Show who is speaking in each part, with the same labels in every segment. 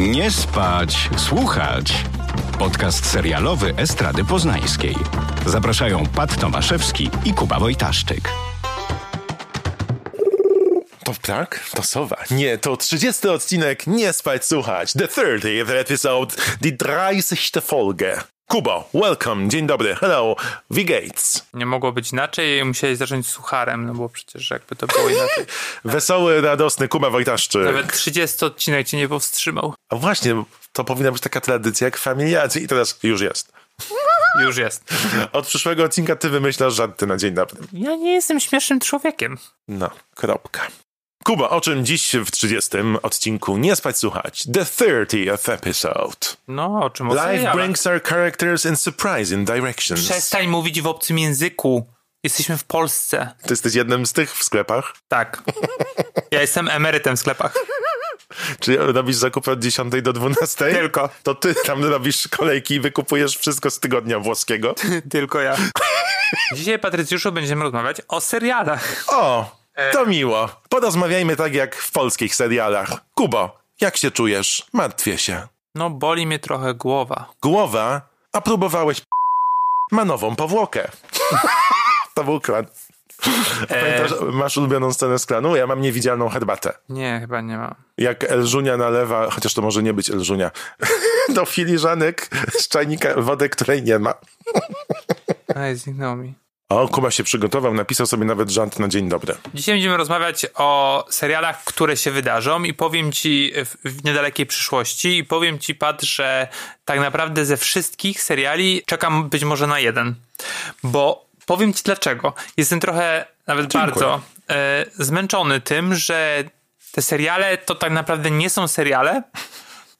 Speaker 1: Nie spać, słuchać. Podcast serialowy Estrady Poznańskiej. Zapraszają Pat Tomaszewski i Kuba Wojtaszczyk.
Speaker 2: To tak? To sowa. Nie, to 30 odcinek Nie spać słuchać. The 30th episode. Die 30. Folge. Kubo, welcome, dzień dobry, hello, V. Gates.
Speaker 3: Nie mogło być inaczej, musieli zacząć z sucharem, no bo przecież jakby to było inaczej.
Speaker 2: Wesoły, radosny Kuba Wojtaszczyk.
Speaker 3: Nawet 30 odcinek cię nie powstrzymał.
Speaker 2: A właśnie, to powinna być taka tradycja jak familiarzy i teraz już jest.
Speaker 3: Już jest.
Speaker 2: Od przyszłego odcinka ty wymyślasz żarty na dzień dobry.
Speaker 3: Ja nie jestem śmiesznym człowiekiem.
Speaker 2: No, kropka. Kuba, o czym dziś w 30 odcinku Nie spać słuchać? The 30th episode.
Speaker 3: No, o czym
Speaker 2: Life brings our characters in surprising directions.
Speaker 3: Przestań mówić w obcym języku. Jesteśmy w Polsce.
Speaker 2: Ty jesteś jednym z tych w sklepach?
Speaker 3: Tak. Ja jestem emerytem w sklepach.
Speaker 2: Czy robisz zakupy od 10 do 12?
Speaker 3: Tylko.
Speaker 2: To ty tam robisz kolejki i wykupujesz wszystko z tygodnia włoskiego.
Speaker 3: Tylko ja. Dzisiaj, Patrycjuszu, będziemy rozmawiać o serialach.
Speaker 2: O, to miło. Porozmawiajmy tak jak w polskich serialach. Kubo, jak się czujesz? Martwię się.
Speaker 3: No, boli mnie trochę głowa.
Speaker 2: Głowa, a próbowałeś ma nową powłokę. to był klan. Pamiętasz, masz ulubioną scenę z klanu? Ja mam niewidzialną herbatę.
Speaker 3: Nie, chyba nie mam.
Speaker 2: Jak Elżunia nalewa, chociaż to może nie być Elżunia, do filiżanek z czajnika wodę, której nie ma.
Speaker 3: Aj, zniknął mi.
Speaker 2: O, Kuba się przygotował, napisał sobie nawet żart na dzień dobry.
Speaker 3: Dzisiaj będziemy rozmawiać o serialach, które się wydarzą i powiem ci w, w niedalekiej przyszłości i powiem ci, Pat, że tak naprawdę ze wszystkich seriali czekam być może na jeden. Bo powiem ci dlaczego. Jestem trochę, nawet
Speaker 2: Dziękuję.
Speaker 3: bardzo e, zmęczony tym, że te seriale to tak naprawdę nie są seriale,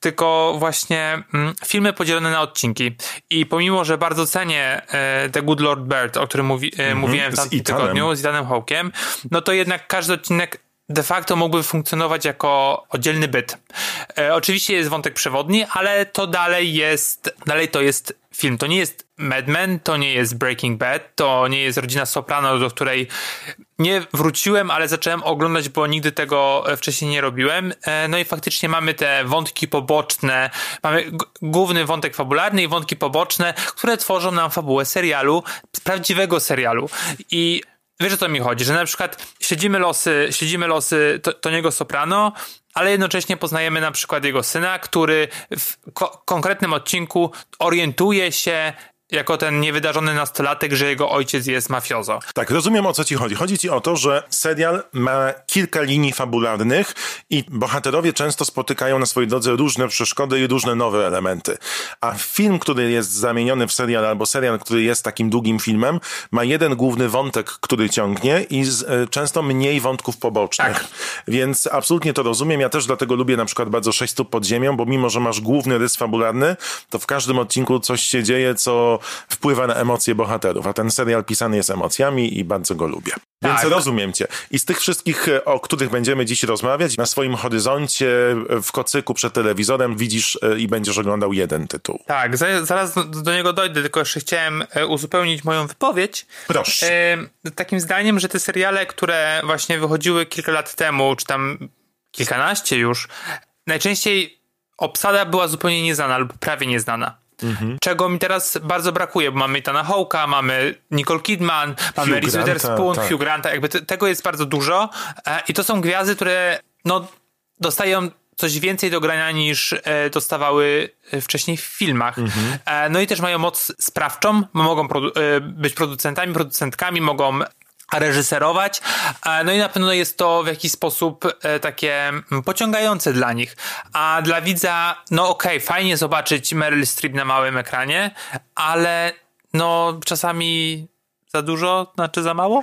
Speaker 3: tylko właśnie mm, filmy podzielone na odcinki. I pomimo, że bardzo cenię e, The Good Lord Bird, o którym mówi, e, mówiłem w tamtym tygodniu, z Danem Hawkiem, no to jednak każdy odcinek de facto mógłby funkcjonować jako oddzielny byt. E, oczywiście jest wątek przewodni, ale to dalej jest, dalej to jest film. To nie jest Mad Men, to nie jest Breaking Bad, to nie jest Rodzina Soprano, do której nie wróciłem, ale zacząłem oglądać, bo nigdy tego e, wcześniej nie robiłem. E, No i faktycznie mamy te wątki poboczne, mamy główny wątek fabularny i wątki poboczne, które tworzą nam fabułę serialu, prawdziwego serialu. I wiesz o co mi chodzi, że na przykład śledzimy losy, śledzimy losy To- Toniego Soprano, ale jednocześnie poznajemy na przykład jego syna, który w ko- konkretnym odcinku orientuje się jako ten niewydarzony nastolatek, że jego ojciec jest mafiozo.
Speaker 2: Tak, rozumiem o co ci chodzi. Chodzi ci o to, że serial ma kilka linii fabularnych i bohaterowie często spotykają na swojej drodze różne przeszkody i różne nowe elementy. A film, który jest zamieniony w serial, albo serial, który jest takim długim filmem, ma jeden główny wątek, który ciągnie i z, e, często mniej wątków pobocznych.
Speaker 3: Tak.
Speaker 2: Więc absolutnie to rozumiem. Ja też dlatego lubię na przykład bardzo Sześć stóp pod ziemią, bo mimo, że masz główny rys fabularny, to w każdym odcinku coś się dzieje, co wpływa na emocje bohaterów. A ten serial pisany jest emocjami i bardzo go lubię. Więc
Speaker 3: Tak.
Speaker 2: rozumiem cię. I z tych wszystkich, e, o których będziemy dziś rozmawiać, na swoim horyzoncie, e, w kocyku przed telewizorem widzisz e, i będziesz oglądał jeden tytuł.
Speaker 3: Tak, za- zaraz do, niego dojdę, tylko jeszcze chciałem uzupełnić moją wypowiedź.
Speaker 2: Proszę.
Speaker 3: Takim zdaniem, że te seriale, które właśnie wychodziły kilka lat temu, czy tam kilkanaście już, najczęściej obsada była zupełnie nieznana lub prawie nieznana. Czego mi teraz bardzo brakuje, bo mamy Etana Hawke'a, mamy Nicole Kidman, mamy
Speaker 2: Hugh
Speaker 3: Reese Witherspoon,
Speaker 2: tak.
Speaker 3: Hugh Granta, jakby te, tego jest bardzo dużo e, i to są gwiazdy, które no, dostają coś więcej do grania niż e, dostawały e, wcześniej w filmach. E, no i też mają moc sprawczą, bo mogą produ- e, być producentami, producentkami, mogą reżyserować. E, No i na pewno jest to w jakiś sposób e, takie pociągające dla nich. A dla widza, no okej, fajnie zobaczyć Meryl Streep na małym ekranie, ale no czasami za dużo, znaczy za mało?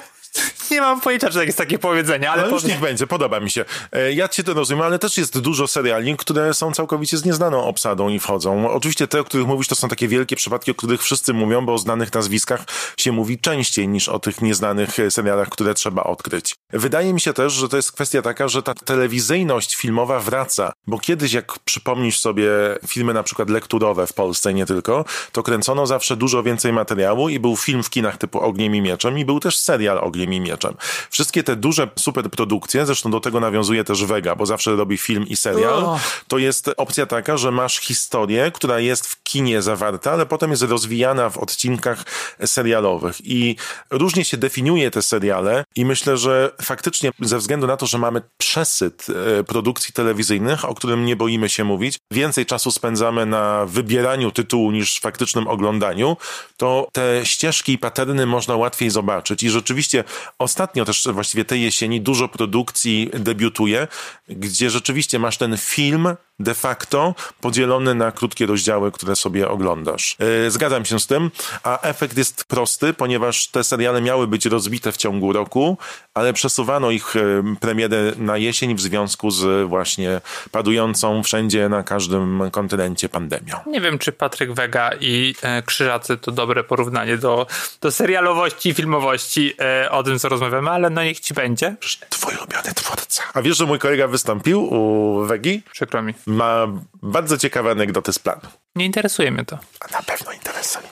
Speaker 3: Nie mam pojęcia, czy tak jest takie powiedzenie, ale
Speaker 2: Ale już
Speaker 3: powiem-
Speaker 2: niech będzie, podoba mi się. E, Ja cię to rozumiem, ale też jest dużo seriali, które są całkowicie z nieznaną obsadą i wchodzą. Oczywiście te, o których mówisz, to są takie wielkie przypadki, o których wszyscy mówią, bo o znanych nazwiskach się mówi częściej niż o tych nieznanych e, serialach, które trzeba odkryć. Wydaje mi się też, że to jest kwestia taka, że ta telewizyjność filmowa wraca, bo kiedyś jak przypomnisz sobie filmy na przykład lekturowe w Polsce nie tylko, to kręcono zawsze dużo więcej materiału i był film w kinach typu Ogniem i Mieczem i był też serial Ogniem i Mieczem. Mieczem. Wszystkie te duże superprodukcje, zresztą do tego nawiązuje też Vega, bo zawsze robi film i serial,
Speaker 3: Oh.
Speaker 2: to jest opcja taka, że masz historię, która jest w kinie zawarta, ale potem jest rozwijana w odcinkach serialowych i różnie się definiuje te seriale i myślę, że faktycznie ze względu na to, że mamy przesyt e, produkcji telewizyjnych, o którym nie boimy się mówić, więcej czasu spędzamy na wybieraniu tytułu niż faktycznym oglądaniu, to te ścieżki i paterny można łatwiej zobaczyć i rzeczywiście ostatnio też właściwie tej jesieni dużo produkcji debiutuje, gdzie rzeczywiście masz ten film de facto podzielony na krótkie rozdziały, które sobie oglądasz. Yy, Zgadzam się z tym, a efekt jest prosty, ponieważ te seriale miały być rozbite w ciągu roku, ale przesuwano ich yy, premierę na jesień w związku z właśnie padującą wszędzie na każdym kontynencie pandemią.
Speaker 3: Nie wiem, czy Patryk Wega i e, Krzyżacy to dobre porównanie do, do serialowości i filmowości e, o tym, co rozmawiamy, ale no niech ci będzie.
Speaker 2: Twój ulubiony twórca. A wiesz, że mój kolega wystąpił u Wegi?
Speaker 3: Przykro mi.
Speaker 2: Ma bardzo ciekawe anegdoty z planu.
Speaker 3: Nie interesuje mnie to.
Speaker 2: A na pewno interesuje.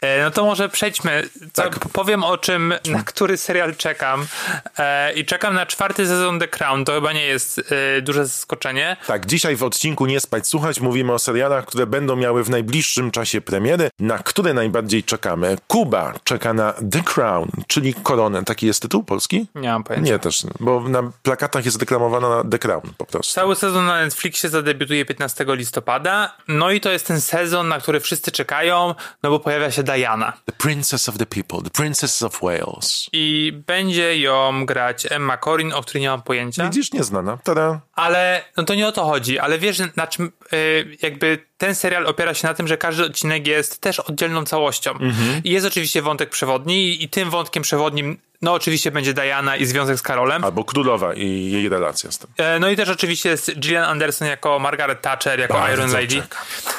Speaker 3: E, no to może przejdźmy. Co,
Speaker 2: Tak.
Speaker 3: Powiem o czym, na który serial czekam. E, I czekam na czwarty sezon The Crown. To chyba nie jest e, duże zaskoczenie.
Speaker 2: Tak, dzisiaj w odcinku Nie Spać Słuchać mówimy o serialach, które będą miały w najbliższym czasie premiery, na które najbardziej czekamy. Kuba czeka na The Crown, czyli Koronę. Taki jest tytuł polski?
Speaker 3: Nie mam pojęcia.
Speaker 2: Nie, też, bo na plakatach jest reklamowana The Crown po prostu.
Speaker 3: Cały sezon na Netflixie zadebiutuje 15 listopada. No i to jest ten sezon, na który wszyscy czekają, no bo pojawia się Diana.
Speaker 2: The Princess of the People, The Princess of Wales.
Speaker 3: I będzie ją grać Emma Corrin, o której nie mam pojęcia.
Speaker 2: Widzisz, nieznana. Tada.
Speaker 3: Ale no to nie o to chodzi, ale wiesz, na czym jakby ten serial opiera się na tym, że każdy odcinek jest też oddzielną całością. I jest oczywiście wątek przewodni i, tym wątkiem przewodnim no oczywiście będzie Diana i związek z Karolem.
Speaker 2: Albo Królowa i jej relacja z tym.
Speaker 3: E, No i też oczywiście jest Gillian Anderson jako Margaret Thatcher, jako
Speaker 2: Bardzo
Speaker 3: Iron Lady.
Speaker 2: czekam,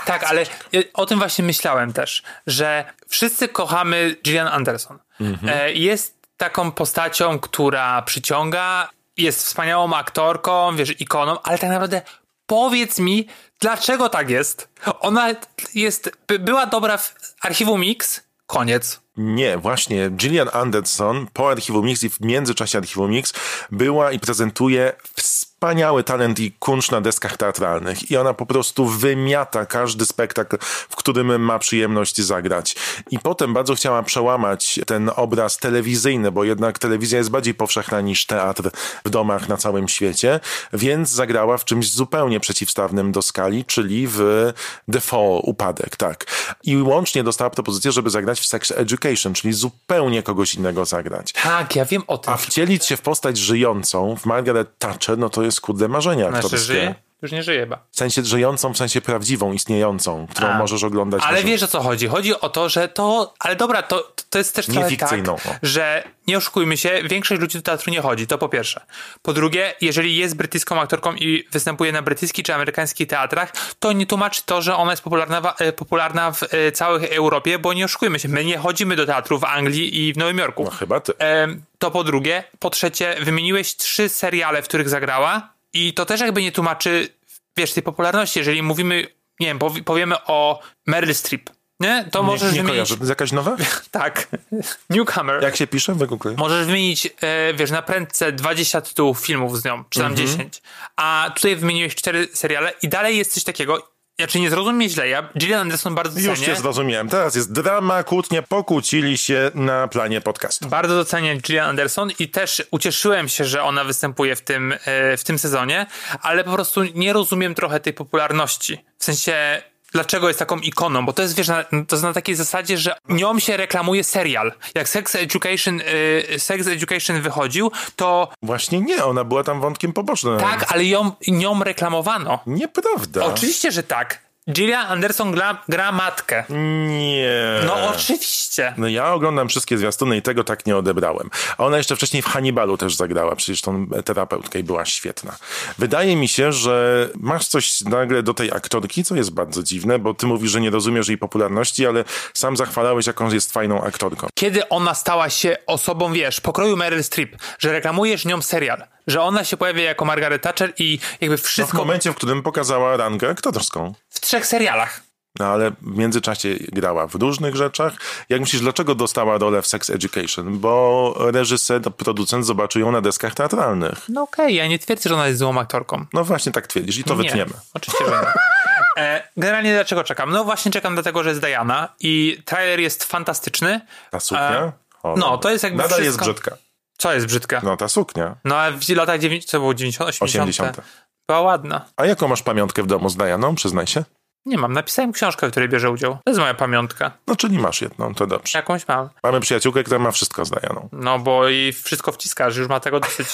Speaker 3: Tak, ale ja o tym właśnie myślałem też, że wszyscy kochamy Gillian Anderson. E, Jest taką postacią, która przyciąga, jest wspaniałą aktorką, wiesz, ikoną, ale tak naprawdę powiedz mi, dlaczego tak jest? Ona jest, by- była dobra w archiwum Mix, koniec.
Speaker 2: Nie, właśnie Gillian Anderson po Archiwum Mix i w międzyczasie Archiwum Mix była i prezentuje wspaniały talent i kunsz na deskach teatralnych i ona po prostu wymiata każdy spektakl, w którym ma przyjemność zagrać. I potem bardzo chciała przełamać ten obraz telewizyjny, bo jednak telewizja jest bardziej powszechna niż teatr w domach na całym świecie, więc zagrała w czymś zupełnie przeciwstawnym do skali, czyli w The Fall, Upadek, tak. I łącznie dostała propozycję, żeby zagrać w Sex Education, czyli zupełnie kogoś innego zagrać.
Speaker 3: Tak, ja wiem o tym.
Speaker 2: A wcielić się w postać żyjącą, w Margaret Thatcher, no to jest kurde marzenie
Speaker 3: Znaczy,
Speaker 2: aktorskie.
Speaker 3: żyje? Już nie żyje chyba.
Speaker 2: W sensie żyjącą, w sensie prawdziwą, istniejącą, którą
Speaker 3: A.
Speaker 2: możesz oglądać.
Speaker 3: Ale wiesz o co chodzi? Chodzi o to, że to. Ale dobra, to, to jest też trochę tak, że nie oszukujmy się, większość ludzi do teatru nie chodzi, to po pierwsze. Po drugie, jeżeli jest brytyjską aktorką i występuje na brytyjskich czy amerykańskich teatrach, to nie tłumaczy to, że ona jest popularna, w- e, popularna w e, całej Europie, bo nie oszukujmy się, my nie chodzimy do teatru w Anglii i w Nowym Jorku.
Speaker 2: No chyba ty.
Speaker 3: To po drugie. Po trzecie, wymieniłeś trzy seriale, w których zagrała i to też jakby nie tłumaczy, wiesz, tej popularności. Jeżeli mówimy, nie wiem, powi- powiemy o Meryl Streep, nie? To możesz
Speaker 2: nie, nie
Speaker 3: wymienić...
Speaker 2: kojarzę. Jakaś nowa?
Speaker 3: Tak. Newcomer.
Speaker 2: Jak się pisze w Google?
Speaker 3: Możesz wymienić, e, wiesz, na prędce 20 tytułów filmów z nią, czy tam
Speaker 2: Mhm.
Speaker 3: 10. A tutaj wymieniłeś cztery seriale i dalej jest coś takiego, znaczy nie zrozum mnie źle, ja Gillian Anderson bardzo
Speaker 2: Już
Speaker 3: cenię.
Speaker 2: cię zrozumiałem. Teraz jest drama, kłótnie, pokłócili się na planie podcastu.
Speaker 3: Bardzo doceniam Gillian Anderson i też ucieszyłem się, że ona występuje w tym, e, w tym sezonie, ale po prostu nie rozumiem trochę tej popularności. W sensie, dlaczego jest taką ikoną, bo to jest, wiesz, na, to jest na takiej zasadzie, że nią się reklamuje serial. Jak Sex Education, e, Sex Education wychodził, to
Speaker 2: Właśnie nie, ona była tam wątkiem pobocznym.
Speaker 3: tak, ale ją, nią reklamowano.
Speaker 2: Nieprawda.
Speaker 3: Oczywiście, że tak. Gillian Anderson gra, gra matkę.
Speaker 2: Nie.
Speaker 3: No oczywiście.
Speaker 2: No ja oglądam wszystkie zwiastuny i tego tak nie odebrałem. A ona jeszcze wcześniej w Hannibalu też zagrała, przecież tą terapeutkę i była świetna. Wydaje mi się, że masz coś nagle do tej aktorki, co jest bardzo dziwne, bo ty mówisz, że nie rozumiesz jej popularności, ale sam zachwalałeś, jaką jest fajną aktorką.
Speaker 3: kiedy ona stała się osobą, wiesz, pokroju Meryl Streep, że reklamujesz nią serial, że ona się pojawia jako Margaret Thatcher i jakby
Speaker 2: No w
Speaker 3: wszystko
Speaker 2: momencie, w którym pokazała rangę aktorską.
Speaker 3: w trzech serialach.
Speaker 2: No ale w międzyczasie grała w różnych rzeczach. Jak myślisz, dlaczego dostała rolę w Sex Education? Bo reżyser, producent zobaczył ją na deskach teatralnych.
Speaker 3: No okej, okay, ja nie twierdzę, że ona jest złą aktorką.
Speaker 2: No właśnie tak twierdzisz i to
Speaker 3: nie,
Speaker 2: wytniemy.
Speaker 3: Oczywiście, że nie. E, generalnie dlaczego czekam? No właśnie czekam dlatego, że jest Diana i trailer jest fantastyczny.
Speaker 2: Ta suknia? E,
Speaker 3: o, no, to jest jakby
Speaker 2: Nadal
Speaker 3: wszystko...
Speaker 2: jest brzydka.
Speaker 3: Co jest brzydka?
Speaker 2: No ta suknia.
Speaker 3: No a w latach 90, co było 90, 80? 80. Była ładna.
Speaker 2: A jaką masz pamiątkę w domu z Dianą, przyznaj się?
Speaker 3: Nie mam. Napisałem książkę, w której bierze udział. To jest moja pamiątka.
Speaker 2: No, czyli masz jedną, to dobrze.
Speaker 3: Jakąś mam.
Speaker 2: Mamy przyjaciółkę, która ma wszystko z Dianą.
Speaker 3: No, bo i wszystko wciskasz, już ma tego dosyć.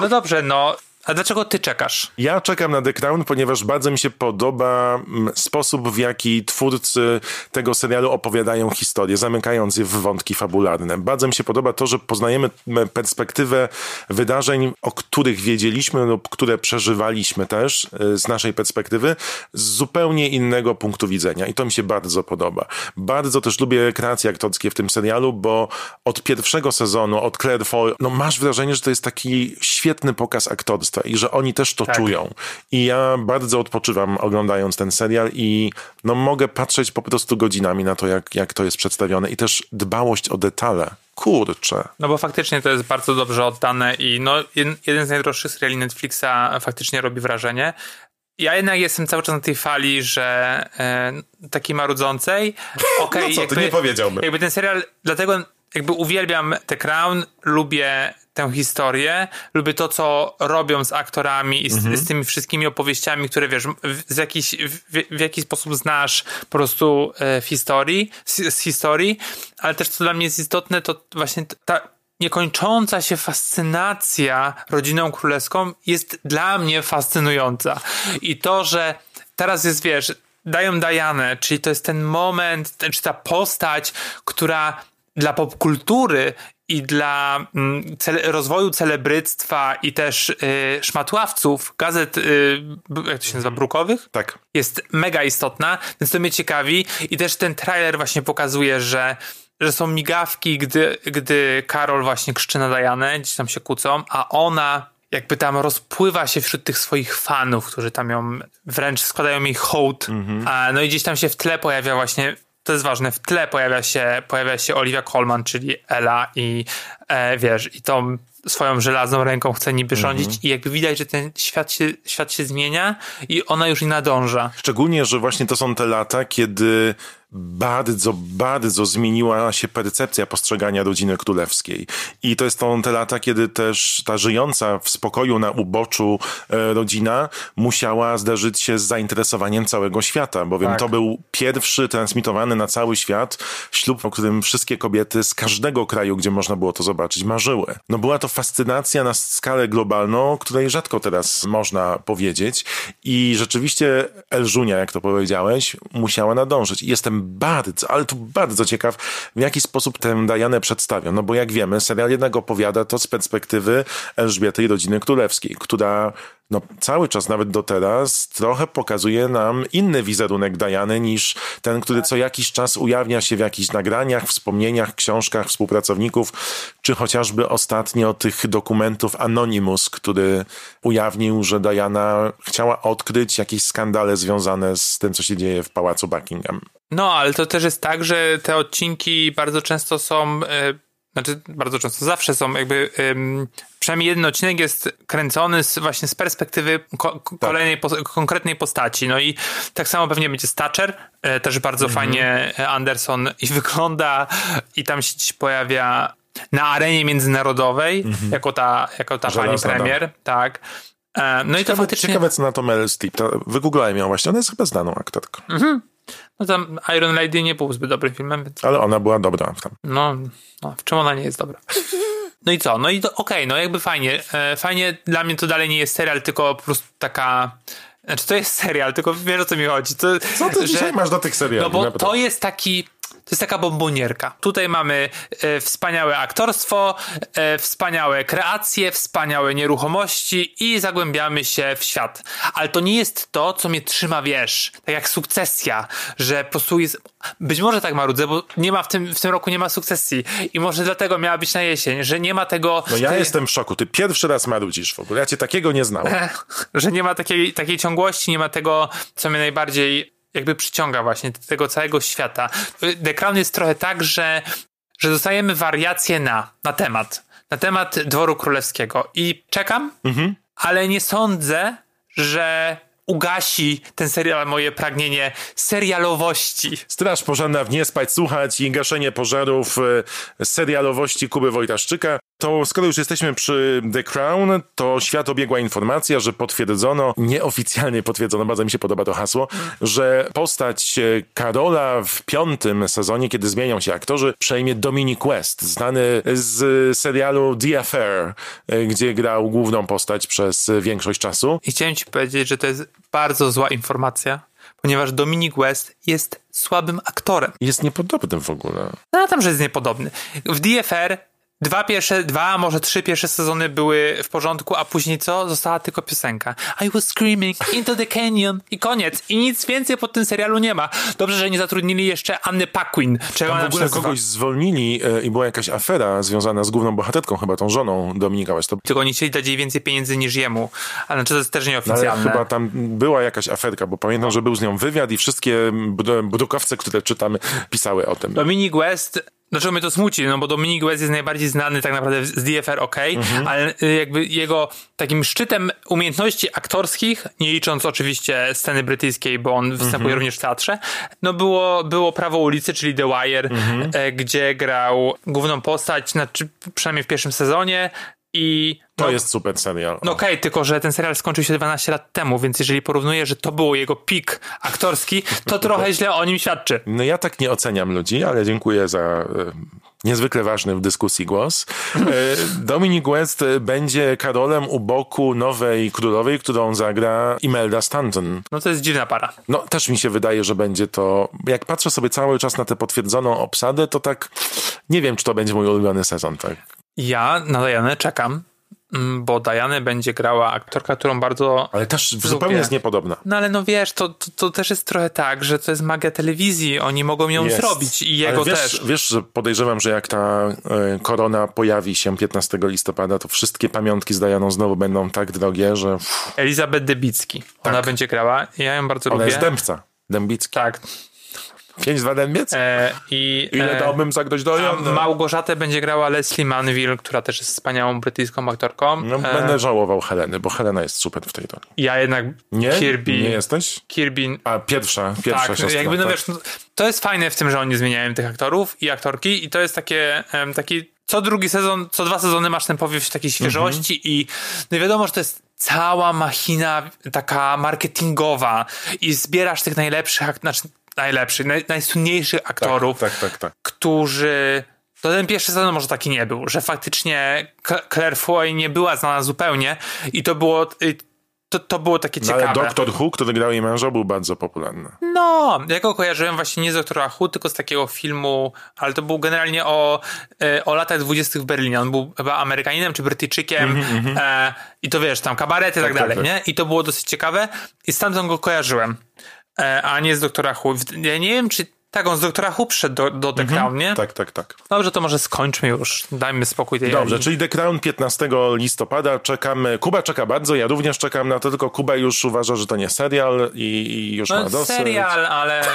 Speaker 3: No dobrze, no. A dlaczego ty czekasz?
Speaker 2: Ja czekam na The Crown, ponieważ bardzo mi się podoba mm, sposób, w jaki twórcy tego serialu opowiadają historię, zamykając je w wątki fabularne. Bardzo mi się podoba to, że poznajemy perspektywę wydarzeń, o których wiedzieliśmy lub które przeżywaliśmy też y, z naszej perspektywy, z zupełnie innego punktu widzenia. I to mi się bardzo podoba. Bardzo też lubię kreacje aktorskie w tym serialu, bo od pierwszego sezonu, od Claire Foy, no masz wrażenie, że to jest taki świetny pokaz aktorstwa i że oni też to tak. czują. I ja bardzo odpoczywam oglądając ten serial i no mogę patrzeć po prostu godzinami na to, jak, jak to jest przedstawione i też dbałość o detale. Kurczę.
Speaker 3: No bo faktycznie to jest bardzo dobrze oddane i no jeden z najdroższych seriali Netflixa faktycznie robi wrażenie. Ja jednak jestem cały czas na tej fali, że e, takiej marudzącej.
Speaker 2: Okay, no co, jakby, ty nie powiedziałbym.
Speaker 3: Jakby ten serial, dlatego jakby uwielbiam The Crown, lubię tę historię, lubię to, co robią z aktorami i z, mhm. z tymi wszystkimi opowieściami, które wiesz, w, z jakiś, w, w jakiś sposób znasz po prostu e, w historii, z, z historii, ale też co dla mnie jest istotne, to właśnie ta niekończąca się fascynacja rodziną królewską jest dla mnie fascynująca. I to, że teraz jest, wiesz, dają Dianę, czyli to jest ten moment, czy ta postać, która dla popkultury i dla mm, cele, rozwoju celebryctwa i też y, szmatławców gazet, y, jak to się nazywa, brukowych?
Speaker 2: Tak.
Speaker 3: Jest mega istotna, więc to mnie ciekawi i też ten trailer właśnie pokazuje, że że są migawki, gdy, gdy Karol właśnie krzyczy na Dianę, gdzieś tam się kłócą, a ona jakby tam rozpływa się wśród tych swoich fanów, którzy tam ją wręcz składają jej hołd. Mm-hmm. A, no i gdzieś tam się w tle pojawia właśnie to jest ważne, w tle pojawia się, pojawia się Olivia Colman, czyli Ella i e, wiesz, i tą swoją żelazną ręką chce niby rządzić mm -hmm. i jakby widać, że ten świat się, świat się zmienia i ona już nie nadąża.
Speaker 2: Szczególnie, że właśnie to są te lata, kiedy bardzo, bardzo zmieniła się percepcja postrzegania rodziny królewskiej. I to jest to te lata, kiedy też ta żyjąca w spokoju na uboczu e, rodzina musiała zderzyć się z zainteresowaniem całego świata, bowiem tak. to był pierwszy transmitowany na cały świat ślub, o którym wszystkie kobiety z każdego kraju, gdzie można było to zobaczyć, marzyły. No była to fascynacja na skalę globalną, której rzadko teraz można powiedzieć i rzeczywiście Elżunia, jak to powiedziałeś, musiała nadążyć. I bardzo, ale tu bardzo ciekaw, w jaki sposób tę Dianę przedstawią. No bo jak wiemy, serial jednak opowiada to z perspektywy Elżbiety i rodziny królewskiej, która no, cały czas, nawet do teraz, trochę pokazuje nam inny wizerunek Diany niż ten, który co jakiś czas ujawnia się w jakichś nagraniach, wspomnieniach, książkach współpracowników, czy chociażby ostatnio tych dokumentów Anonymous, który ujawnił, że Diana chciała odkryć jakieś skandale związane z tym, co się dzieje w pałacu Buckingham.
Speaker 3: No, ale to też jest tak, że te odcinki bardzo często są. Yy, znaczy, bardzo często, zawsze są jakby. Yy, przynajmniej jeden odcinek jest kręcony z, właśnie z perspektywy ko tak. kolejnej po konkretnej postaci. No i tak samo pewnie będzie Stacher, yy, też bardzo mhm. fajnie Anderson i wygląda, i tam się pojawia na arenie międzynarodowej, mhm. jako ta, jako ta pani premier, tak.
Speaker 2: E, no ciekawe, i to faktycznie... Ciekawe, co na to Meryl Streep. Wygooglałem ją właśnie, ona jest chyba znaną aktorką. Mhm.
Speaker 3: No tam Iron Lady nie był zbyt dobrym filmem. Więc...
Speaker 2: Ale ona była dobra w tam.
Speaker 3: No, no, w czym ona nie jest dobra? No i co? No i okej, okay, no jakby fajnie. E, fajnie, dla mnie to dalej nie jest serial, tylko po prostu taka... Znaczy to jest serial, tylko wiesz o co mi chodzi. To,
Speaker 2: co ty że... dzisiaj masz do tych seriali?
Speaker 3: No bo naprawdę? to jest taki to jest taka bombonierka. Tutaj mamy e, wspaniałe aktorstwo, e, wspaniałe kreacje, wspaniałe nieruchomości i zagłębiamy się w świat. Ale to nie jest to, co mnie trzyma, wiesz, tak jak sukcesja, że po prostu jest... Być może tak marudzę, bo nie ma w tym, w tym roku nie ma sukcesji i może dlatego miała być na jesień, że nie ma tego...
Speaker 2: No ja ty... jestem w szoku. Ty pierwszy raz marudzisz w ogóle. Ja cię takiego nie znałem.
Speaker 3: że nie ma takiej, takiej ciągłości, nie ma tego, co mnie najbardziej jakby przyciąga właśnie do tego całego świata. The Crown jest trochę tak, że, że dostajemy wariacje na, na temat, na temat dworu królewskiego i czekam,
Speaker 2: Mhm.
Speaker 3: ale nie sądzę, że ugasi ten serial moje pragnienie serialowości.
Speaker 2: Straż pożarna w Nie spać, słuchać i gaszenie pożarów e, serialowości Kuby Wojtaszczyka. To skoro już jesteśmy przy The Crown, to świat obiegła informacja, że potwierdzono, nieoficjalnie potwierdzono, bardzo mi się podoba to hasło, że postać e, Karola w piątym sezonie, kiedy zmienią się aktorzy, przejmie Dominic West, znany z serialu The Affair, e, gdzie grał główną postać przez większość czasu.
Speaker 3: I chciałem ci powiedzieć, że to jest bardzo zła informacja, ponieważ Dominic West jest słabym aktorem.
Speaker 2: Jest niepodobny w ogóle.
Speaker 3: No tam, że jest niepodobny. W DFR dwa pierwsze, dwa, a może trzy pierwsze sezony były w porządku, a później co? Została tylko piosenka. I was screaming into the canyon i koniec. I nic więcej po tym serialu nie ma. Dobrze, że nie zatrudnili jeszcze Anny Paquin. Czego
Speaker 2: Tam w ogóle
Speaker 3: nazywa?
Speaker 2: kogoś zwolnili e, i była jakaś afera związana z główną bohaterką, chyba tą żoną Dominika West. To
Speaker 3: Tylko oni chcieli dać jej więcej pieniędzy niż jemu. Ale znaczy to jest też
Speaker 2: No, ale
Speaker 3: nieoficjalne.
Speaker 2: chyba tam była jakaś aferka, bo pamiętam, że był z nią wywiad i wszystkie br- brukowce, które czytamy, pisały o tym.
Speaker 3: Dominic West, dlaczego mnie to smuci? No bo Dominic West jest najbardziej znany tak naprawdę z DFR, ok,
Speaker 2: Mhm.
Speaker 3: ale y, jakby jego takim szczytem umiejętności aktorskich, nie licząc oczywiście sceny brytyjskiej, bo on występuje
Speaker 2: Mhm.
Speaker 3: również w teatrze, no było, było Prawo ulicy, czyli The Wire,
Speaker 2: Mhm.
Speaker 3: e, gdzie grał główną postać, znaczy przynajmniej w pierwszym sezonie i
Speaker 2: To
Speaker 3: no,
Speaker 2: jest super serial.
Speaker 3: no okej, tylko że ten serial skończył się 12 lat temu, więc jeżeli porównuję, że to było jego pik aktorski, to trochę źle o nim świadczy.
Speaker 2: No ja tak nie oceniam ludzi, ale dziękuję za e, niezwykle ważny w dyskusji głos. E, Dominic West będzie Karolem u boku nowej królowej, którą zagra Imelda Stanton.
Speaker 3: No to jest dziwna para.
Speaker 2: No też mi się wydaje, że będzie to... Jak patrzę sobie cały czas na tę potwierdzoną obsadę, to tak nie wiem, czy to będzie mój ulubiony sezon, tak?
Speaker 3: Ja na Dianę czekam, mm, bo Dianę będzie grała aktorka, którą bardzo...
Speaker 2: Ale też zupełnie jest niepodobna.
Speaker 3: No ale no wiesz, to, to, to też jest trochę tak, że to jest magia telewizji, oni mogą ją
Speaker 2: Jest.
Speaker 3: zrobić i jego
Speaker 2: Ale wiesz,
Speaker 3: też.
Speaker 2: Wiesz, że podejrzewam, że jak ta e, korona pojawi się 15 listopada, to wszystkie pamiątki z Dianą znowu będą tak drogie, że
Speaker 3: Elizabeth Debicki, ona będzie grała, ja ją bardzo
Speaker 2: Tak. ona
Speaker 3: lubię.
Speaker 2: jest dębca. Dębicki.
Speaker 3: Tak.
Speaker 2: 5-2 dębiec?
Speaker 3: E, i,
Speaker 2: Ile
Speaker 3: e,
Speaker 2: dałbym za ktoś do
Speaker 3: a Małgorzatę będzie grała Leslie Manville, która też jest wspaniałą brytyjską aktorką.
Speaker 2: No,
Speaker 3: E,
Speaker 2: będę żałował Heleny, bo Helena jest super w tej roli.
Speaker 3: ja jednak
Speaker 2: Nie?
Speaker 3: Kirby...
Speaker 2: Nie jesteś?
Speaker 3: Kirby
Speaker 2: A pierwsza, pierwsza
Speaker 3: tak,
Speaker 2: siostra.
Speaker 3: jakby no
Speaker 2: tak.
Speaker 3: wiesz, no, to jest fajne w tym, że oni zmieniają tych aktorów i aktorki i to jest takie, em, taki, co drugi sezon, co dwa sezony masz ten powiew takiej świeżości
Speaker 2: Mhm.
Speaker 3: i no wiadomo, że to jest cała machina taka marketingowa i zbierasz tych najlepszych, znaczy najlepszych, naj, najsłynniejszych aktorów,
Speaker 2: Tak, tak, tak.
Speaker 3: którzy to ten pierwszy sezon może taki nie był, że faktycznie Claire Foy nie była znana zupełnie i to było y, to, to było takie
Speaker 2: No,
Speaker 3: ciekawe.
Speaker 2: ale Doktor Who, który grał jej męża, był bardzo popularny.
Speaker 3: No, ja go kojarzyłem właśnie nie z Doktora Who, tylko z takiego filmu, ale to był generalnie o, e, o latach dwudziestych w Berlinie. On był chyba Amerykaninem czy Brytyjczykiem e, i to wiesz, tam kabarety i tak,
Speaker 2: tak,
Speaker 3: dalej,
Speaker 2: tak.
Speaker 3: nie? I to było dosyć ciekawe i stamtąd go kojarzyłem, a nie z Doktora Who. Ja nie wiem, czy tak, on z Doktora Who przyszedł do, do The Crown, nie?
Speaker 2: Tak, tak, tak.
Speaker 3: Dobrze, to może skończmy już. Dajmy spokój tej
Speaker 2: Dobrze, czyli The Crown 15 listopada czekamy. Kuba czeka bardzo, ja również czekam na to, tylko Kuba już uważa, że to nie serial i, i już ma
Speaker 3: No,
Speaker 2: dosyć.
Speaker 3: serial, ale...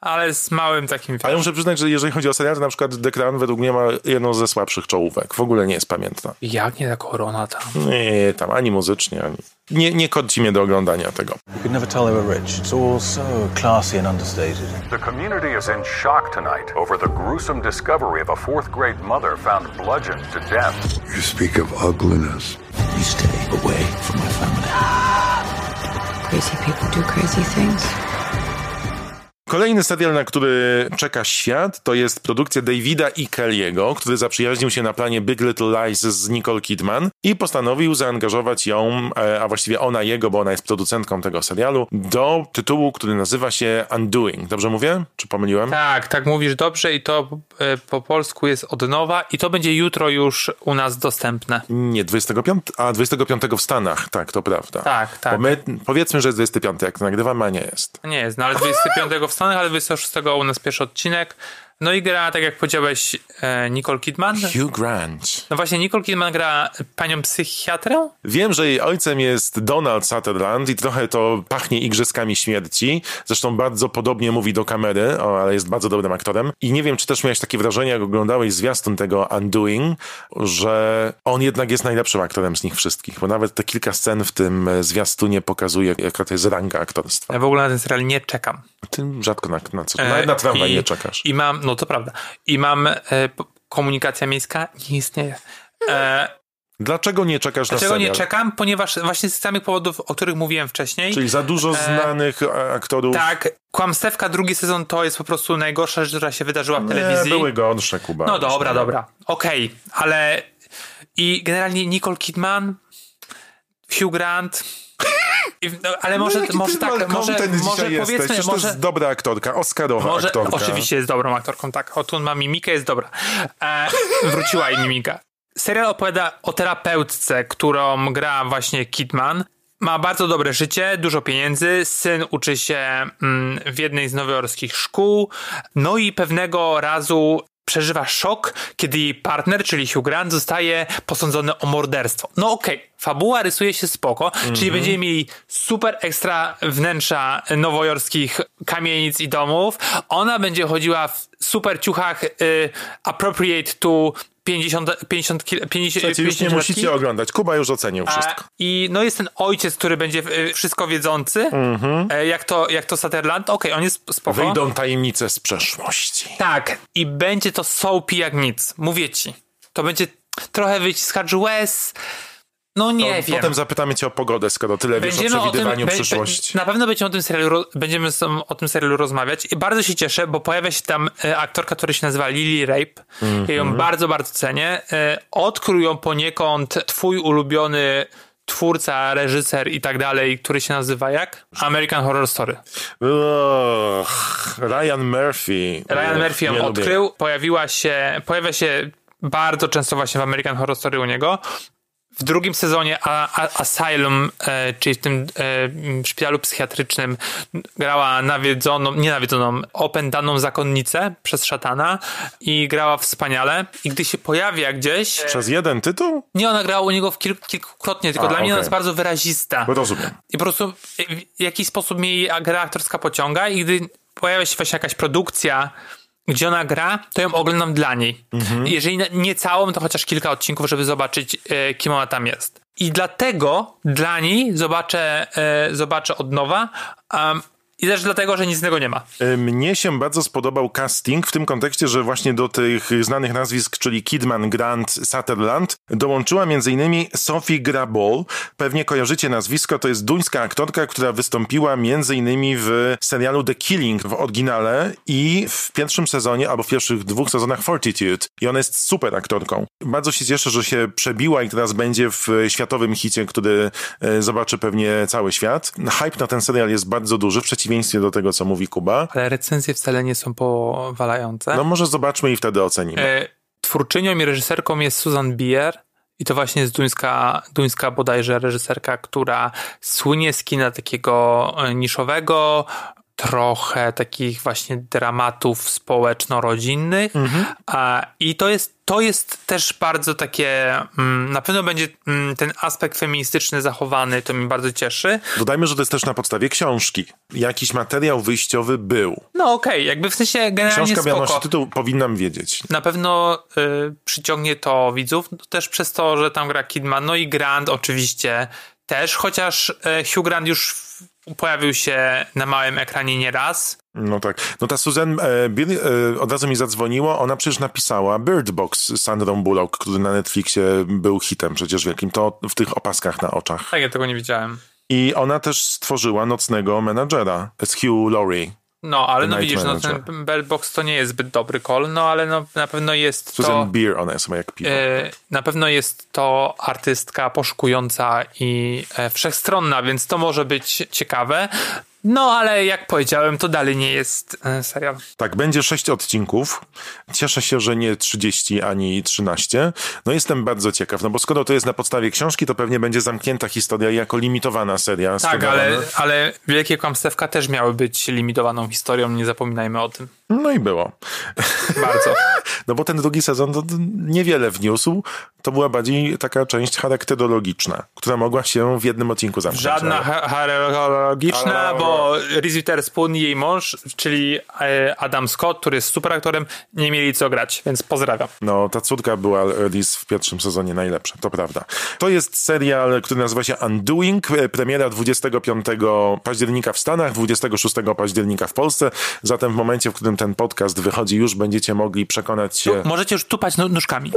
Speaker 3: Ale z małym takim...
Speaker 2: Ale muszę przyznać, że jeżeli chodzi o serial, to na przykład The Crown według mnie ma jedną ze słabszych czołówek. W ogóle nie jest pamiętna.
Speaker 3: Jak nie ta korona tam?
Speaker 2: Nie, tam ani muzycznie, ani... Nie, nie kodci mnie do oglądania tego.
Speaker 4: You could never tell they were rich. It's all so classy and understated.
Speaker 5: The community is in shock tonight over the gruesome discovery of a fourth grade mother found bludgeoned to death.
Speaker 6: You speak of ugliness.
Speaker 4: You stay away from my family.
Speaker 7: Crazy people do crazy things.
Speaker 2: Kolejny serial, na który czeka świat, to jest produkcja Davida i Kelly'ego, który zaprzyjaźnił się na planie Big Little Lies z Nicole Kidman i postanowił zaangażować ją, e, a właściwie ona jego, bo ona jest producentką tego serialu, do tytułu, który nazywa się Undoing. Dobrze mówię? Czy pomyliłem?
Speaker 3: Tak, tak mówisz dobrze i to e, po polsku jest od nowa i to będzie jutro już u nas dostępne.
Speaker 2: Nie, 25, a 25 w Stanach, tak, to prawda.
Speaker 3: Tak, tak.
Speaker 2: Bo my, powiedzmy, że jest 25, jak nagrywamy, a nie jest.
Speaker 3: Nie jest, no ale 25 w Stanach, ale 26 u nas pierwszy odcinek. No i gra, tak jak powiedziałeś, e, Nicole Kidman.
Speaker 2: Hugh Grant.
Speaker 3: No właśnie, Nicole Kidman gra panią psychiatrę.
Speaker 2: Wiem, że jej ojcem jest Donald Sutherland i trochę to pachnie igrzyskami śmierci. Zresztą bardzo podobnie mówi do kamery, o, ale jest bardzo dobrym aktorem. I nie wiem, czy też miałeś takie wrażenie, jak oglądałeś zwiastun tego Undoing, że on jednak jest najlepszym aktorem z nich wszystkich, bo nawet te kilka scen w tym e, zwiastunie pokazuje, jaka to jest ranga aktorstwa.
Speaker 3: Ja w ogóle na ten serial nie czekam.
Speaker 2: Ty rzadko na, na co,
Speaker 3: E,
Speaker 2: nawet na tramwaj
Speaker 3: i-
Speaker 2: nie czekasz.
Speaker 3: I mam, no to prawda. I mam e, komunikacja miejska nie istnieje. E,
Speaker 2: Dlaczego nie czekasz
Speaker 3: dlaczego
Speaker 2: na
Speaker 3: nie
Speaker 2: serial?
Speaker 3: czekam? Ponieważ właśnie z samych powodów, o których mówiłem wcześniej.
Speaker 2: Czyli za dużo znanych e, aktorów.
Speaker 3: Tak, Kłamstewka drugi sezon to jest po prostu najgorsza rzecz, która się wydarzyła w
Speaker 2: Nie,
Speaker 3: telewizji.
Speaker 2: były gorsze, Kuba.
Speaker 3: No dobra, dobra. Okej, ale i generalnie Nicole Kidman, Hugh Grant. I, no, ale może,
Speaker 2: no,
Speaker 3: może tak, może, może
Speaker 2: dzisiaj jesteś.
Speaker 3: powiedzmy,
Speaker 2: Przecież to
Speaker 3: może,
Speaker 2: jest dobra aktorka, Oscarowa
Speaker 3: może
Speaker 2: aktorka.
Speaker 3: oczywiście jest dobrą aktorką, tak. Oto ma mimikę, jest dobra. E, wróciła jej mimika. Serial opowiada o terapeutce, którą gra właśnie Kidman. Ma bardzo dobre życie, dużo pieniędzy, syn uczy się mm, w jednej z nowojorskich szkół, no i pewnego razu przeżywa szok, kiedy jej partner, czyli Hugh Grant, zostaje posądzony o morderstwo. No okej, fabuła rysuje się spoko, czyli będziemy mieli super ekstra wnętrza nowojorskich kamienic i domów. Ona będzie chodziła w super ciuchach y, appropriate to 50, 50, kil- 50,
Speaker 2: Słuchajcie, już nie
Speaker 3: 50
Speaker 2: musicie oglądać. Kuba już ocenił wszystko.
Speaker 3: a, I no jest ten ojciec, który będzie y, wszystko wiedzący, e, jak, to, jak to Sutherland. Okej, on jest spoko.
Speaker 2: Wyjdą tajemnice z przeszłości.
Speaker 3: Tak, i będzie to soapy jak nic. Mówię ci. To będzie trochę wyciskacz łez. No nie
Speaker 2: To
Speaker 3: wiem.
Speaker 2: Potem zapytamy cię o pogodę, skoro tyle wiesz o
Speaker 3: Będziemy o tym,
Speaker 2: przewidywaniu
Speaker 3: be-
Speaker 2: przyszłości.
Speaker 3: be- na pewno będziemy o tym serialu, będziemy o tym serialu rozmawiać i bardzo się cieszę, bo pojawia się tam e, aktorka, która się nazywa Lily Rape. Ja ją bardzo, bardzo cenię. E, odkrył ją poniekąd twój ulubiony twórca, reżyser i tak dalej, który się nazywa jak? American Horror Story.
Speaker 2: Ugh, Ryan Murphy.
Speaker 3: Ryan Murphy ją
Speaker 2: nie lubię.
Speaker 3: odkrył, pojawiła się, pojawia się bardzo często właśnie w American Horror Story u niego. W drugim sezonie Asylum, e, czyli w tym e, szpitalu psychiatrycznym, grała nawiedzoną, nie nawiedzoną, opętaną zakonnicę przez szatana i grała wspaniale. I gdy się pojawia gdzieś,
Speaker 2: Przez jeden tytuł?
Speaker 3: nie ona grała u niego w kil- kilkukrotnie, tylko
Speaker 2: A,
Speaker 3: dla mnie ona jest bardzo wyrazista.
Speaker 2: Rozumiem.
Speaker 3: I po prostu w jakiś sposób jej gra aktorska pociąga i gdy pojawia się właśnie jakaś produkcja, gdzie ona gra, to ją oglądam dla niej. Jeżeli na- nie całą, to chociaż kilka odcinków, żeby zobaczyć, e, kim ona tam jest. I dlatego dla niej zobaczę, e, zobaczę od nowa. Um, I też dlatego, że nic innego nie ma.
Speaker 2: Y, Mnie się bardzo spodobał casting w tym kontekście, że właśnie do tych znanych nazwisk, czyli Kidman, Grant, Sutherland, dołączyła m.in. Sophie Grabol. Pewnie kojarzycie nazwisko, to jest duńska aktorka, która wystąpiła m.in. w serialu The Killing w oryginale i w pierwszym sezonie, albo w pierwszych dwóch sezonach Fortitude. I ona jest super aktorką. Bardzo się cieszę, że się przebiła i teraz będzie w światowym hicie, który e, zobaczy pewnie cały świat. Hype na ten serial jest bardzo duży, w przeciwieństwie do tego, co mówi Kuba.
Speaker 3: Ale recenzje wcale nie są powalające.
Speaker 2: No może zobaczmy i wtedy ocenimy.
Speaker 3: E, twórczynią i reżyserką jest Susan Bier. I to właśnie jest duńska, duńska bodajże reżyserka, która słynie z kina takiego e, niszowego, trochę takich właśnie dramatów społeczno-rodzinnych. A, I to jest, to jest też bardzo takie, mm, na pewno będzie mm, ten aspekt feministyczny zachowany, to mnie bardzo cieszy.
Speaker 2: Dodajmy, że to jest też na podstawie książki. Jakiś materiał wyjściowy był.
Speaker 3: No okej, jakby w sensie generalnie
Speaker 2: Książka miała
Speaker 3: spoko.
Speaker 2: nosi tytuł, powinnam wiedzieć.
Speaker 3: Na pewno y, przyciągnie to widzów, no, też przez to, że tam gra Kidman, no i Grant oczywiście też, chociaż y, Hugh Grant już pojawił się na małym ekranie nieraz.
Speaker 2: No tak. No ta Susan e, Bill e, od razu mi zadzwoniło, ona przecież napisała Bird Box z Sandrą Bullock, który na Netflixie był hitem przecież wielkim. To w tych opaskach na oczach.
Speaker 3: Tak, ja tego nie widziałem.
Speaker 2: I ona też stworzyła Nocnego Menadżera z Hugh Laurie.
Speaker 3: No, ale no widzisz, no, ten Bell Box to nie jest zbyt dobry call, no ale no, na pewno jest
Speaker 2: Susan
Speaker 3: to...
Speaker 2: Beer, ona jest jak piwo.
Speaker 3: E, na pewno jest to artystka poszukująca i e, wszechstronna, więc to może być ciekawe. No, ale jak powiedziałem, to dalej nie jest e, serial.
Speaker 2: Tak, będzie sześć odcinków. Cieszę się, że nie 30 ani 13. No jestem bardzo ciekaw, no bo skoro to jest na podstawie książki, to pewnie będzie zamknięta historia jako limitowana seria.
Speaker 3: Tak, ale, ale Wielkie Kłamstewka też miały być limitowaną historią, nie zapominajmy o tym.
Speaker 2: No i było.
Speaker 3: Bardzo.
Speaker 2: No bo ten drugi sezon to niewiele wniósł. To była bardziej taka część charakterologiczna, która mogła się w jednym odcinku zamknąć.
Speaker 3: Żadna charakterologiczna, bo Reese Witherspoon i jej mąż, czyli e, Adam Scott, który jest super aktorem, nie mieli co grać, więc pozdrawiam.
Speaker 2: No, ta córka była Liz w pierwszym sezonie najlepsza, to prawda. To jest serial, który nazywa się Undoing. E, Premiera 25 października w Stanach, 26 października w Polsce. Zatem w momencie, w którym ten podcast wychodzi, już będziecie mogli przekonać się,
Speaker 3: Możecie już tupać nóżkami.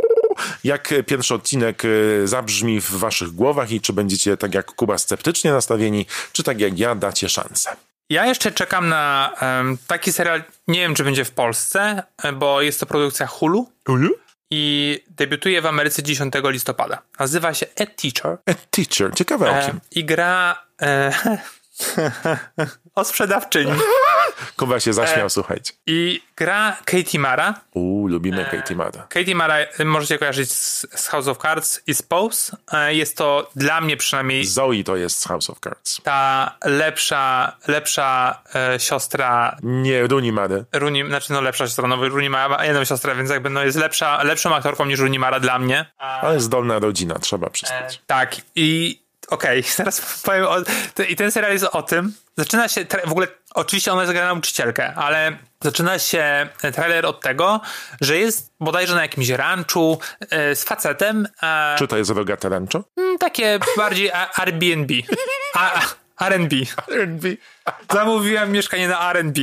Speaker 2: jak e, pierwszy odcinek e, zabrzmi w waszych głowach i czy będziecie tak jak Kuba sceptycznie nastawieni, czy tak jak ja dacie szansę.
Speaker 3: Ja jeszcze czekam na em, taki serial, nie wiem czy będzie w Polsce, e, bo jest to produkcja Hulu i debiutuje w Ameryce 10 listopada. Nazywa się A Teacher
Speaker 2: A teacher, ciekawe o
Speaker 3: e,
Speaker 2: kim.
Speaker 3: i gra e, o sprzedawczyni.
Speaker 2: Kuba się zaśmiał,
Speaker 3: e,
Speaker 2: słuchajcie.
Speaker 3: I gra Katie Mara.
Speaker 2: Uuu, lubimy Katie Mara.
Speaker 3: Katie Mara e, możecie kojarzyć z, z House of Cards i z Pose. E, Jest to dla mnie przynajmniej
Speaker 2: Zoe to jest z House of Cards.
Speaker 3: ta lepsza, lepsza e, siostra
Speaker 2: Nie, Rooney Mary.
Speaker 3: Runi, znaczy no lepsza siostra, no Runi ma jedną siostrę, więc jakby no jest lepsza, lepszą aktorką niż Runi Mara dla mnie.
Speaker 2: Ale zdolna rodzina, trzeba przyznać.
Speaker 3: Tak i okej, teraz powiem o, i ten serial jest o tym, zaczyna się, w ogóle oczywiście ona jest gra nauczycielkę, ale zaczyna się trailer od tego, że jest bodajże na jakimś ranczu e, z facetem,
Speaker 2: Czy to jest Rogata Rancho?
Speaker 3: mm, takie bardziej Airbnb, a, R&B. Zamówiłem mieszkanie na R&B.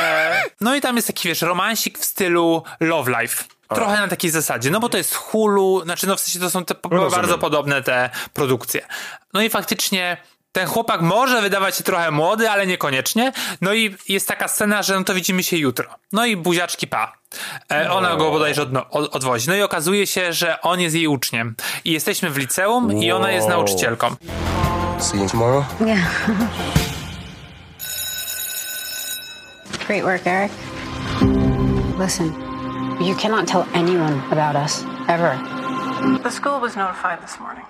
Speaker 3: E, no i tam jest taki, wiesz, romansik w stylu Love Life. Trochę na takiej zasadzie, no bo to jest Hulu, znaczy no w sensie to są te
Speaker 2: Rozumiem.
Speaker 3: bardzo podobne te produkcje. No i faktycznie ten chłopak może wydawać się trochę młody, ale niekoniecznie. No i jest taka scena, że no to widzimy się jutro. No i buziaczki pa. E, ona go bodajże odno, od, odwozi. No i okazuje się, że on jest jej uczniem. I jesteśmy w liceum i ona jest
Speaker 2: Wow.
Speaker 3: nauczycielką.
Speaker 8: See you tomorrow.
Speaker 7: Yeah. Great work, Eric. Listen, you cannot tell anyone about us, ever.
Speaker 9: The school was notified this morning.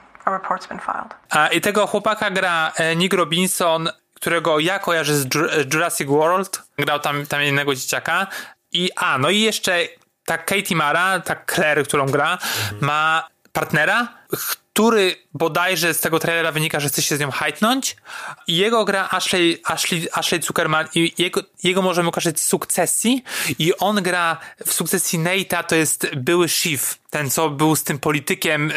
Speaker 3: I tego chłopaka gra e, Nick Robinson, którego ja kojarzę z Ju- Jurassic World. Grał tam, tam jednego dzieciaka. I a, no i jeszcze ta Katie Mara, ta Claire, którą gra, ma partnera, który bodajże z tego trailera wynika, że chce się z nią hajtnąć. I jego gra Ashley, Ashley, Ashley Zuckerman i jego, jego możemy z Sukcesji i on gra w Sukcesji Nate'a, to jest były Shiv, ten co był z tym politykiem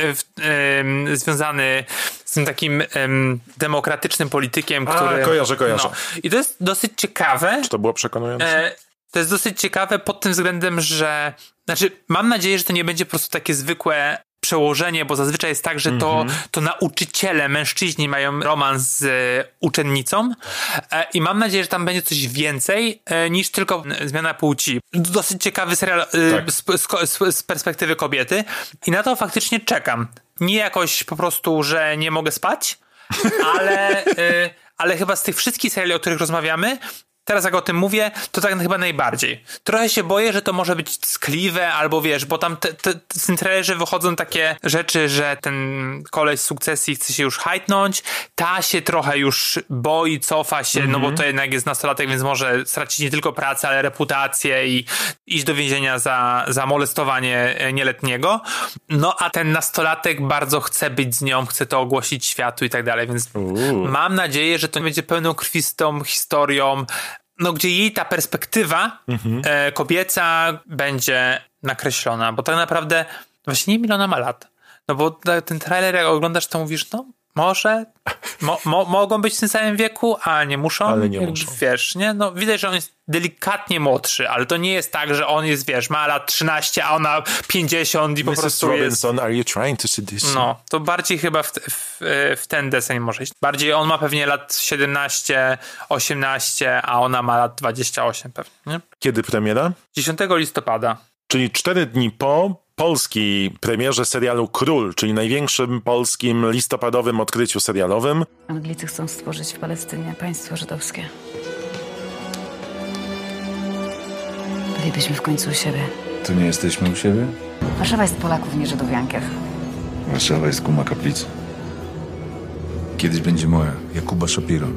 Speaker 3: e, związany z tym takim em, demokratycznym politykiem, który...
Speaker 2: kojarzę, kojarzę.
Speaker 3: No. I to jest dosyć ciekawe.
Speaker 2: To było przekonujące?
Speaker 3: E, to jest dosyć ciekawe pod tym względem, że znaczy mam nadzieję, że to nie będzie po prostu takie zwykłe przełożenie, bo zazwyczaj jest tak, że to,
Speaker 2: Mhm.
Speaker 3: to nauczyciele, mężczyźni mają romans z e, uczennicą e, i mam nadzieję, że tam będzie coś więcej e, niż tylko zmiana płci. Dosyć ciekawy serial e,
Speaker 2: Tak.
Speaker 3: z, z, z, perspektywy kobiety i na to faktycznie czekam. Nie jakoś po prostu, że nie mogę spać, ale, ale chyba z tych wszystkich seriali, o których rozmawiamy, teraz jak o tym mówię, to tak chyba najbardziej. Trochę się boję, że to może być tkliwe, albo wiesz, bo tam te, te, w tym trailerze wychodzą takie rzeczy, że ten koleś z sukcesji chce się już hajtnąć, ta się trochę już boi, cofa się, no bo to jednak jest nastolatek, więc może stracić nie tylko pracę, ale reputację i iść do więzienia za, za molestowanie e, nieletniego. No a ten nastolatek bardzo chce być z nią, chce to ogłosić światu i tak dalej, więc mam nadzieję, że to będzie pełną krwistą historią, no gdzie jej ta perspektywa e, kobieca będzie nakreślona, bo tak naprawdę właśnie nie miliona ma lat. No bo ten trailer jak oglądasz, to mówisz, no może, mo, mo, mogą być w tym samym wieku, a nie muszą.
Speaker 2: Ale nie muszą.
Speaker 3: Wiesz, nie? No widać, że on jest delikatnie młodszy, ale to nie jest tak, że on jest, wiesz, ma lat 13, a ona 50 i po
Speaker 2: Mrs.
Speaker 3: prostu jest...
Speaker 2: Robinson, are you trying to seduce?
Speaker 3: No, to bardziej chyba w, w, w ten deseń może iść. Bardziej on ma pewnie lat 17, 18, a ona ma lat 28 pewnie, nie?
Speaker 2: Kiedy premiera?
Speaker 3: 10 listopada.
Speaker 2: Czyli cztery dni po polskiej premierze serialu Król, czyli największym polskim listopadowym odkryciu serialowym.
Speaker 10: Anglicy chcą stworzyć w Palestynie państwo żydowskie. Bylibyśmy w końcu u siebie.
Speaker 8: To nie jesteśmy u siebie?
Speaker 10: Warszawa jest Polaków, nie Żydów Jankiew.
Speaker 8: Warszawa jest kuma kaplicy. Kiedyś będzie moja, Jakuba Shapiro.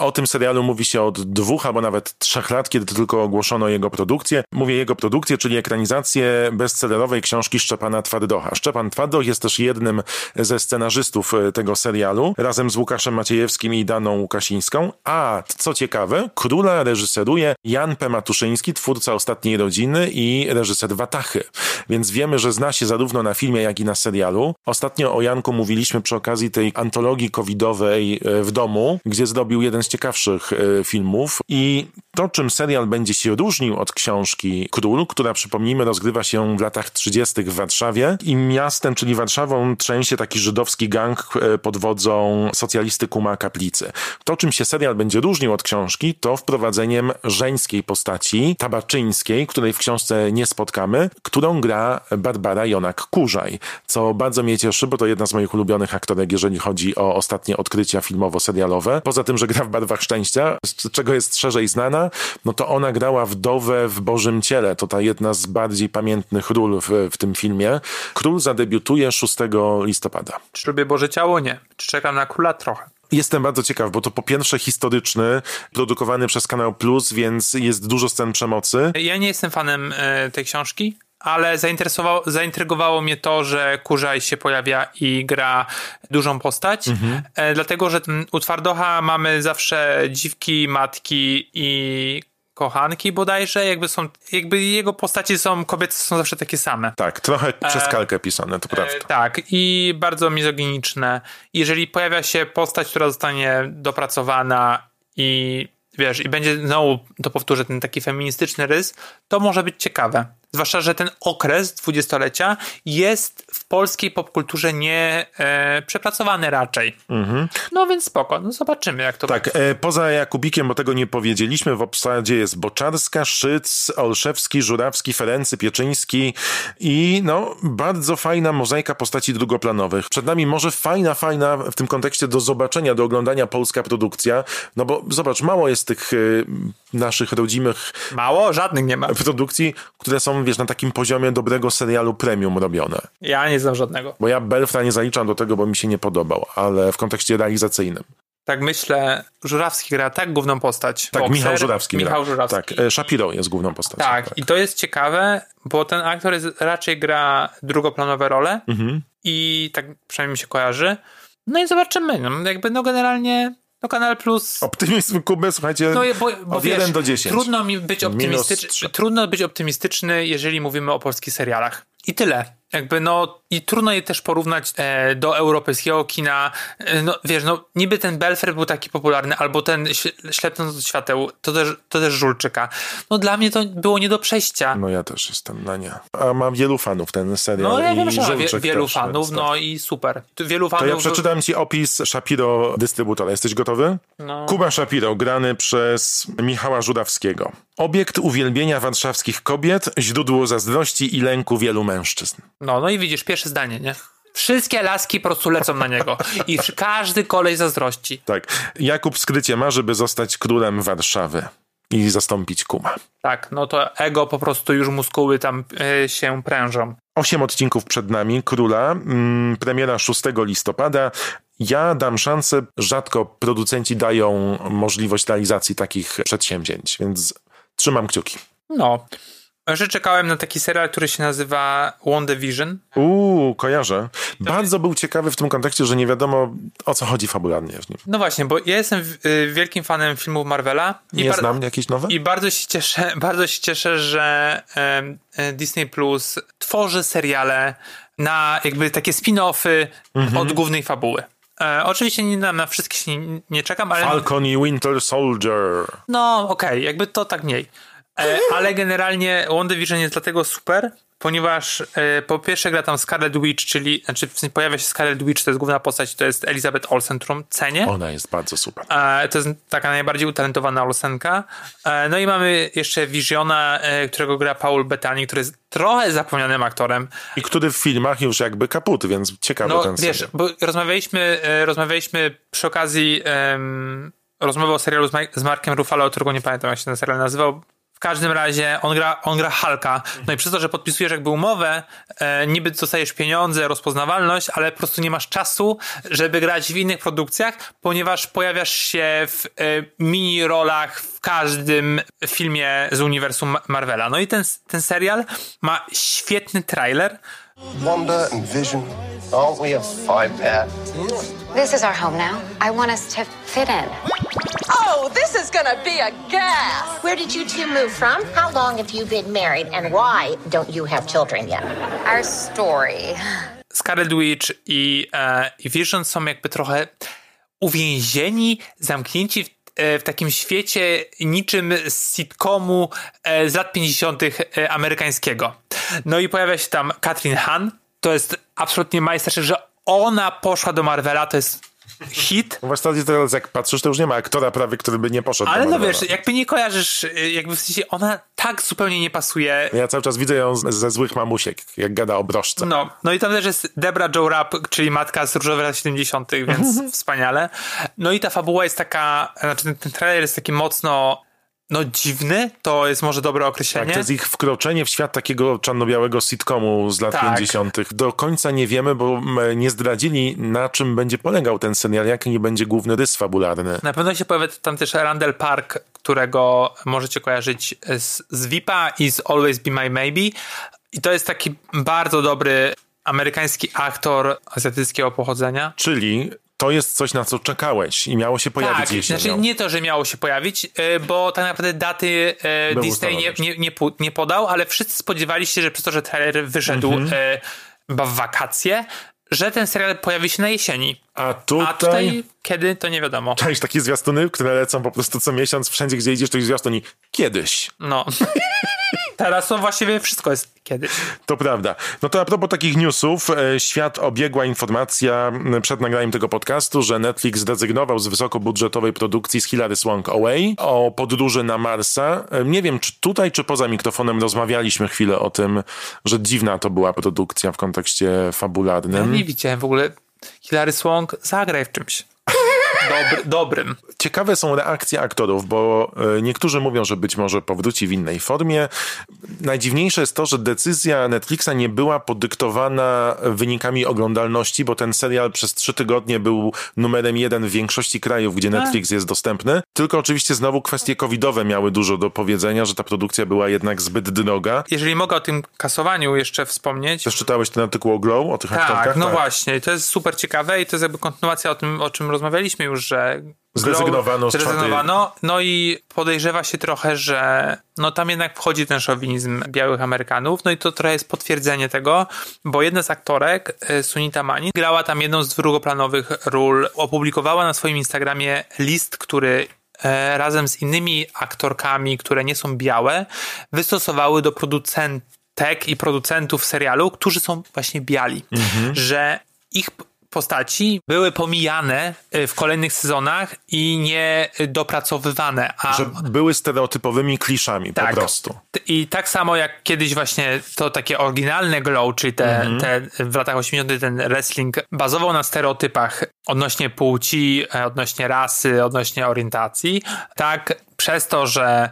Speaker 2: O tym serialu mówi się od dwóch albo nawet trzech lat, kiedy tylko ogłoszono jego produkcję. Mówię jego produkcję, czyli ekranizację bestsellerowej książki Szczepana Twardocha. Szczepan Twardoch jest też jednym ze scenarzystów e, tego serialu, razem z Łukaszem Maciejewskim i Daną Łukasińską. A co ciekawe, króla reżyseruje Jan P. Matuszyński, twórca Ostatniej Rodziny i reżyser Watachy. Więc wiemy, że zna się zarówno na filmie, jak i na serialu. Ostatnio o Janku mówiliśmy przy okazji tej antologii covidowej e, w domu, gdzie zrobił jeden z ciekawszych e, filmów. I to, czym serial będzie się różnił od książki Król, która przypomnijmy rozgrywa się w latach 30. w Warszawie i miastem, czyli Warszawą, trzęsie taki żydowski gang e, pod wodzą socjalisty Kuma Kaplicy. To, czym się serial będzie różnił od książki, to wprowadzeniem żeńskiej postaci, tabaczyńskiej, której w książce nie spotkamy, którą gra Barbara Jonak-Kurzaj, co bardzo mnie cieszy, bo to jedna z moich ulubionych aktorek, jeżeli chodzi o ostatnie odkrycia filmowo-serialowe. Poza tym, że gra w Barwach Szczęścia, z czego jest szerzej znana, no to ona grała wdowę w Bożym Ciele. To ta jedna z bardziej pamiętnych ról w, w tym filmie. Król zadebiutuje 6 listopada.
Speaker 3: Czy lubię Boże Ciało? Nie. Czy czekam na Króla? Trochę.
Speaker 2: Jestem bardzo ciekaw, bo to po pierwsze historyczny, produkowany przez Kanał Plus, więc jest dużo scen przemocy.
Speaker 3: Ja nie jestem fanem e, tej książki, ale zainteresowało, zaintrygowało mnie to, że Kurzaj się pojawia i gra dużą postać,
Speaker 2: Mhm.
Speaker 3: e, dlatego, że u Twardocha mamy zawsze dziwki, matki i kochanki bodajże, jakby są, jakby jego postacie są, kobiety są zawsze takie same.
Speaker 2: Tak, trochę przez kalkę pisane, to prawda.
Speaker 3: E, tak, i bardzo mizoginiczne. Jeżeli pojawia się postać, która zostanie dopracowana i wiesz, i będzie znowu, to powtórzę, ten taki feministyczny rys, to może być ciekawe. Zwłaszcza, że ten okres dwudziestolecia jest w polskiej popkulturze nie e, przepracowany raczej. No więc spoko, no zobaczymy jak to
Speaker 2: Tak, e, poza Jakubikiem, bo tego nie powiedzieliśmy, w obsadzie jest Boczarska, Szyc, Olszewski, Żurawski, Ferency, Pieczyński i no, bardzo fajna mozaika postaci drugoplanowych. Przed nami może fajna, fajna w tym kontekście do zobaczenia, do oglądania polska produkcja, no bo zobacz, mało jest tych e, naszych rodzimych
Speaker 3: Mało? Żadnych nie ma.
Speaker 2: produkcji, które są, wiesz, na takim poziomie dobrego serialu premium robione.
Speaker 3: Ja nie znam żadnego.
Speaker 2: Bo ja Belfra nie zaliczam do tego, bo mi się nie podobał, ale w kontekście realizacyjnym.
Speaker 3: Tak myślę, Żurawski gra tak główną postać.
Speaker 2: Tak,
Speaker 3: Bokser,
Speaker 2: Michał Żurawski. gra.
Speaker 3: Michał Żurawski.
Speaker 2: Tak, e, Shapiro jest główną postacią.
Speaker 3: Tak, i to jest ciekawe, bo ten aktor jest, raczej gra drugoplanowe role
Speaker 2: Mhm.
Speaker 3: i tak przynajmniej mi się kojarzy. No i zobaczymy. No, jakby no generalnie no Kanal Plus.
Speaker 2: Optymizm Kuby, słuchajcie,
Speaker 3: No, bo, bo
Speaker 2: od
Speaker 3: wiesz,
Speaker 2: 1 do 10.
Speaker 3: Trudno mi być optymistyczny. Trudno być optymistyczny, jeżeli mówimy o polskich serialach. I tyle. Jakby no, i trudno je też porównać e, do europejskiego kina. E, no wiesz, no niby ten Belfer był taki popularny, albo ten Ślepnąc od świateł, to też, to też Żulczyka. No dla mnie to było nie do przejścia.
Speaker 2: No ja też jestem na nie. A ma wielu fanów ten serial.
Speaker 3: No ja wiem, że wie, wielu
Speaker 2: też,
Speaker 3: fanów,
Speaker 2: więc
Speaker 3: no
Speaker 2: tak.
Speaker 3: i super. Wielu
Speaker 2: To
Speaker 3: fanów.
Speaker 2: ja przeczytam ci opis Shapiro dystrybutora. Jesteś gotowy?
Speaker 3: No.
Speaker 2: Kuba Shapiro, grany przez Michała Żurawskiego. Obiekt uwielbienia warszawskich kobiet, źródło zazdrości i lęku wielu mężczyzn.
Speaker 3: No, no i widzisz, pierwsze zdanie, nie? Wszystkie laski po prostu lecą na niego. I każdy kolej zazdrości.
Speaker 2: Tak. Jakub skrycie marzy, by zostać królem Warszawy i zastąpić Kuma.
Speaker 3: Tak, no to ego po prostu już muskuły tam e, się prężą.
Speaker 2: Osiem odcinków przed nami, Króla, mm, premiera 6 listopada. Ja dam szansę, rzadko producenci dają możliwość realizacji takich przedsięwzięć, więc trzymam kciuki.
Speaker 3: No. Że czekałem na taki serial, który się nazywa WandaVision.
Speaker 2: Uuu, kojarzę. Bardzo był ciekawy w tym kontekście, że nie wiadomo o co chodzi fabularnie w nim.
Speaker 3: No właśnie, bo ja jestem y, wielkim fanem filmów Marvela.
Speaker 2: Nie
Speaker 3: bar-
Speaker 2: znam jakieś nowe?
Speaker 3: I bardzo się cieszę, bardzo się cieszę, że e, Disney Plus tworzy seriale na jakby takie spin-offy
Speaker 2: Mhm.
Speaker 3: od głównej fabuły. E, oczywiście nie na, na wszystkie się nie, nie czekam, ale
Speaker 2: Falcon i Winter Soldier.
Speaker 3: no okej, jakby to tak mniej. E, ale generalnie WandaVision jest dlatego super, ponieważ e, po pierwsze gra tam Scarlet Witch, czyli znaczy pojawia się Scarlet Witch, to jest główna postać, to jest Elizabeth Olsen, którą cenię.
Speaker 2: Ona jest bardzo super.
Speaker 3: E, to jest taka najbardziej utalentowana Olsenka. E, no i mamy jeszcze Visiona, e, którego gra Paul Bettany, który jest trochę zapomnianym aktorem.
Speaker 2: I który w filmach już jakby kaput, więc ciekawy
Speaker 3: No
Speaker 2: ten
Speaker 3: wiesz,
Speaker 2: serial.
Speaker 3: bo rozmawialiśmy, e, rozmawialiśmy przy okazji em, rozmowy o serialu z, Mike, z Markiem Ruffalo, którego nie pamiętam jak się ten serial nazywał. W każdym razie on gra, on gra Halka. No i przez to, że podpisujesz jakby umowę, e, niby dostajesz pieniądze, rozpoznawalność, ale po prostu nie masz czasu, żeby grać w innych produkcjach, ponieważ pojawiasz się w e, mini rolach w każdym filmie z uniwersum Ma- Marvela. No i ten, ten serial ma świetny trailer.
Speaker 11: Wanda and Vision. Oh, we have five pets.
Speaker 7: This is our home now. I want us to fit in.
Speaker 12: Oh, this is gonna be a gas!
Speaker 13: Where did you two move from? How long have you been married? And why don't you have children yet?
Speaker 7: Our story.
Speaker 3: Scarlet Witch i, e, i Vision są jakby trochę uwięzieni, zamknięci w, e, w takim świecie niczym z sitcomu e, z lat 50. E, amerykańskiego. No i pojawia się tam Katrin Han. To jest absolutnie majstersztyk, że ona poszła do Marvela, to jest hit.
Speaker 2: W zasadzie teraz jak patrzysz, to już nie ma aktora prawie, który by nie poszedł
Speaker 3: Ale no
Speaker 2: Marvela.
Speaker 3: wiesz, jakby nie kojarzysz, y, jakby w sensie ona tak zupełnie nie pasuje.
Speaker 2: Ja cały czas widzę ją ze złych mamusiek, jak gada o broszce.
Speaker 3: No, no i tam też jest Debra Joe Rapp, czyli matka z różowych lat 70., więc wspaniale. No i ta fabuła jest taka, znaczy ten, ten trailer jest taki mocno, no dziwny, to jest może dobre określenie.
Speaker 2: Tak, to jest ich wkroczenie w świat takiego czarno-białego sitcomu z lat
Speaker 3: Tak.
Speaker 2: 50. Do końca nie wiemy, bo nie zdradzili, na czym będzie polegał ten serial, jaki nie będzie główny rys fabularny.
Speaker 3: Na pewno się pojawia tam też Randall Park, którego możecie kojarzyć z, z VIP-a i z Always Be My Maybe. I to jest taki bardzo dobry amerykański aktor azjatyckiego pochodzenia.
Speaker 2: Czyli to jest coś, na co czekałeś i miało się pojawić
Speaker 3: Tak,
Speaker 2: jesienią.
Speaker 3: znaczy nie to, że miało się pojawić, y, bo tak naprawdę daty y,
Speaker 2: Był
Speaker 3: Disney nie, nie, nie, nie podał, ale wszyscy spodziewali się, że przez to, że trailer wyszedł
Speaker 2: Mhm.
Speaker 3: chyba w wakacje, że ten serial pojawi się na jesieni.
Speaker 2: A tutaj...
Speaker 3: A tutaj kiedy, to nie wiadomo.
Speaker 2: Cześć, takie zwiastuny, które lecą po prostu co miesiąc, wszędzie gdzie idziesz, to jest zwiastun i kiedyś.
Speaker 3: No. Teraz to właściwie wszystko jest kiedyś.
Speaker 2: To prawda. No to a propos takich newsów, e, świat obiegła informacja przed nagraniem tego podcastu, że Netflix zrezygnował z wysokobudżetowej produkcji z Hilary Swank Away o podróży na Marsa. E, Nie wiem, czy tutaj, czy poza mikrofonem rozmawialiśmy chwilę o tym, że dziwna to była produkcja w kontekście
Speaker 3: Ja
Speaker 2: fabularnym.
Speaker 3: nie widziałem w ogóle Hilary Swank, zagraj w czymś. Dobry, dobrym.
Speaker 2: Ciekawe są reakcje aktorów, bo e, niektórzy mówią, że być może powróci w innej formie. Najdziwniejsze jest to, że decyzja Netflixa nie była podyktowana wynikami oglądalności, bo ten serial przez trzy tygodnie był numerem jeden w większości krajów, gdzie Netflix jest dostępny. Tylko oczywiście znowu kwestie covidowe miały dużo do powiedzenia, że ta produkcja była jednak zbyt droga.
Speaker 3: Jeżeli mogę o tym kasowaniu jeszcze wspomnieć.
Speaker 2: Też czytałeś ten artykuł o Glow, o tych
Speaker 3: Tak,
Speaker 2: aktorkach?
Speaker 3: no właśnie. To jest super ciekawe i to jest jakby kontynuacja o tym, o czym rozmawialiśmy już, że
Speaker 2: Zrezygnowano z
Speaker 3: zrezygnowano. No i podejrzewa się trochę, że no tam jednak wchodzi ten szowinizm białych Amerykanów. No i to trochę jest potwierdzenie tego, bo jedna z aktorek, e, Sunita Mani, grała tam jedną z drugoplanowych ról. Opublikowała na swoim Instagramie list, który e, razem z innymi aktorkami, które nie są białe, wystosowały do producentek i producentów serialu, którzy są właśnie biali, że ich postaci były pomijane y, w kolejnych sezonach i nie dopracowywane. A
Speaker 2: Że były stereotypowymi kliszami
Speaker 3: Tak.
Speaker 2: po prostu.
Speaker 3: I tak samo jak kiedyś właśnie to takie oryginalne glow, czyli te,
Speaker 2: Mhm.
Speaker 3: te w latach 80. ten wrestling bazował na stereotypach odnośnie płci, e, odnośnie rasy, odnośnie orientacji. Tak przez to, że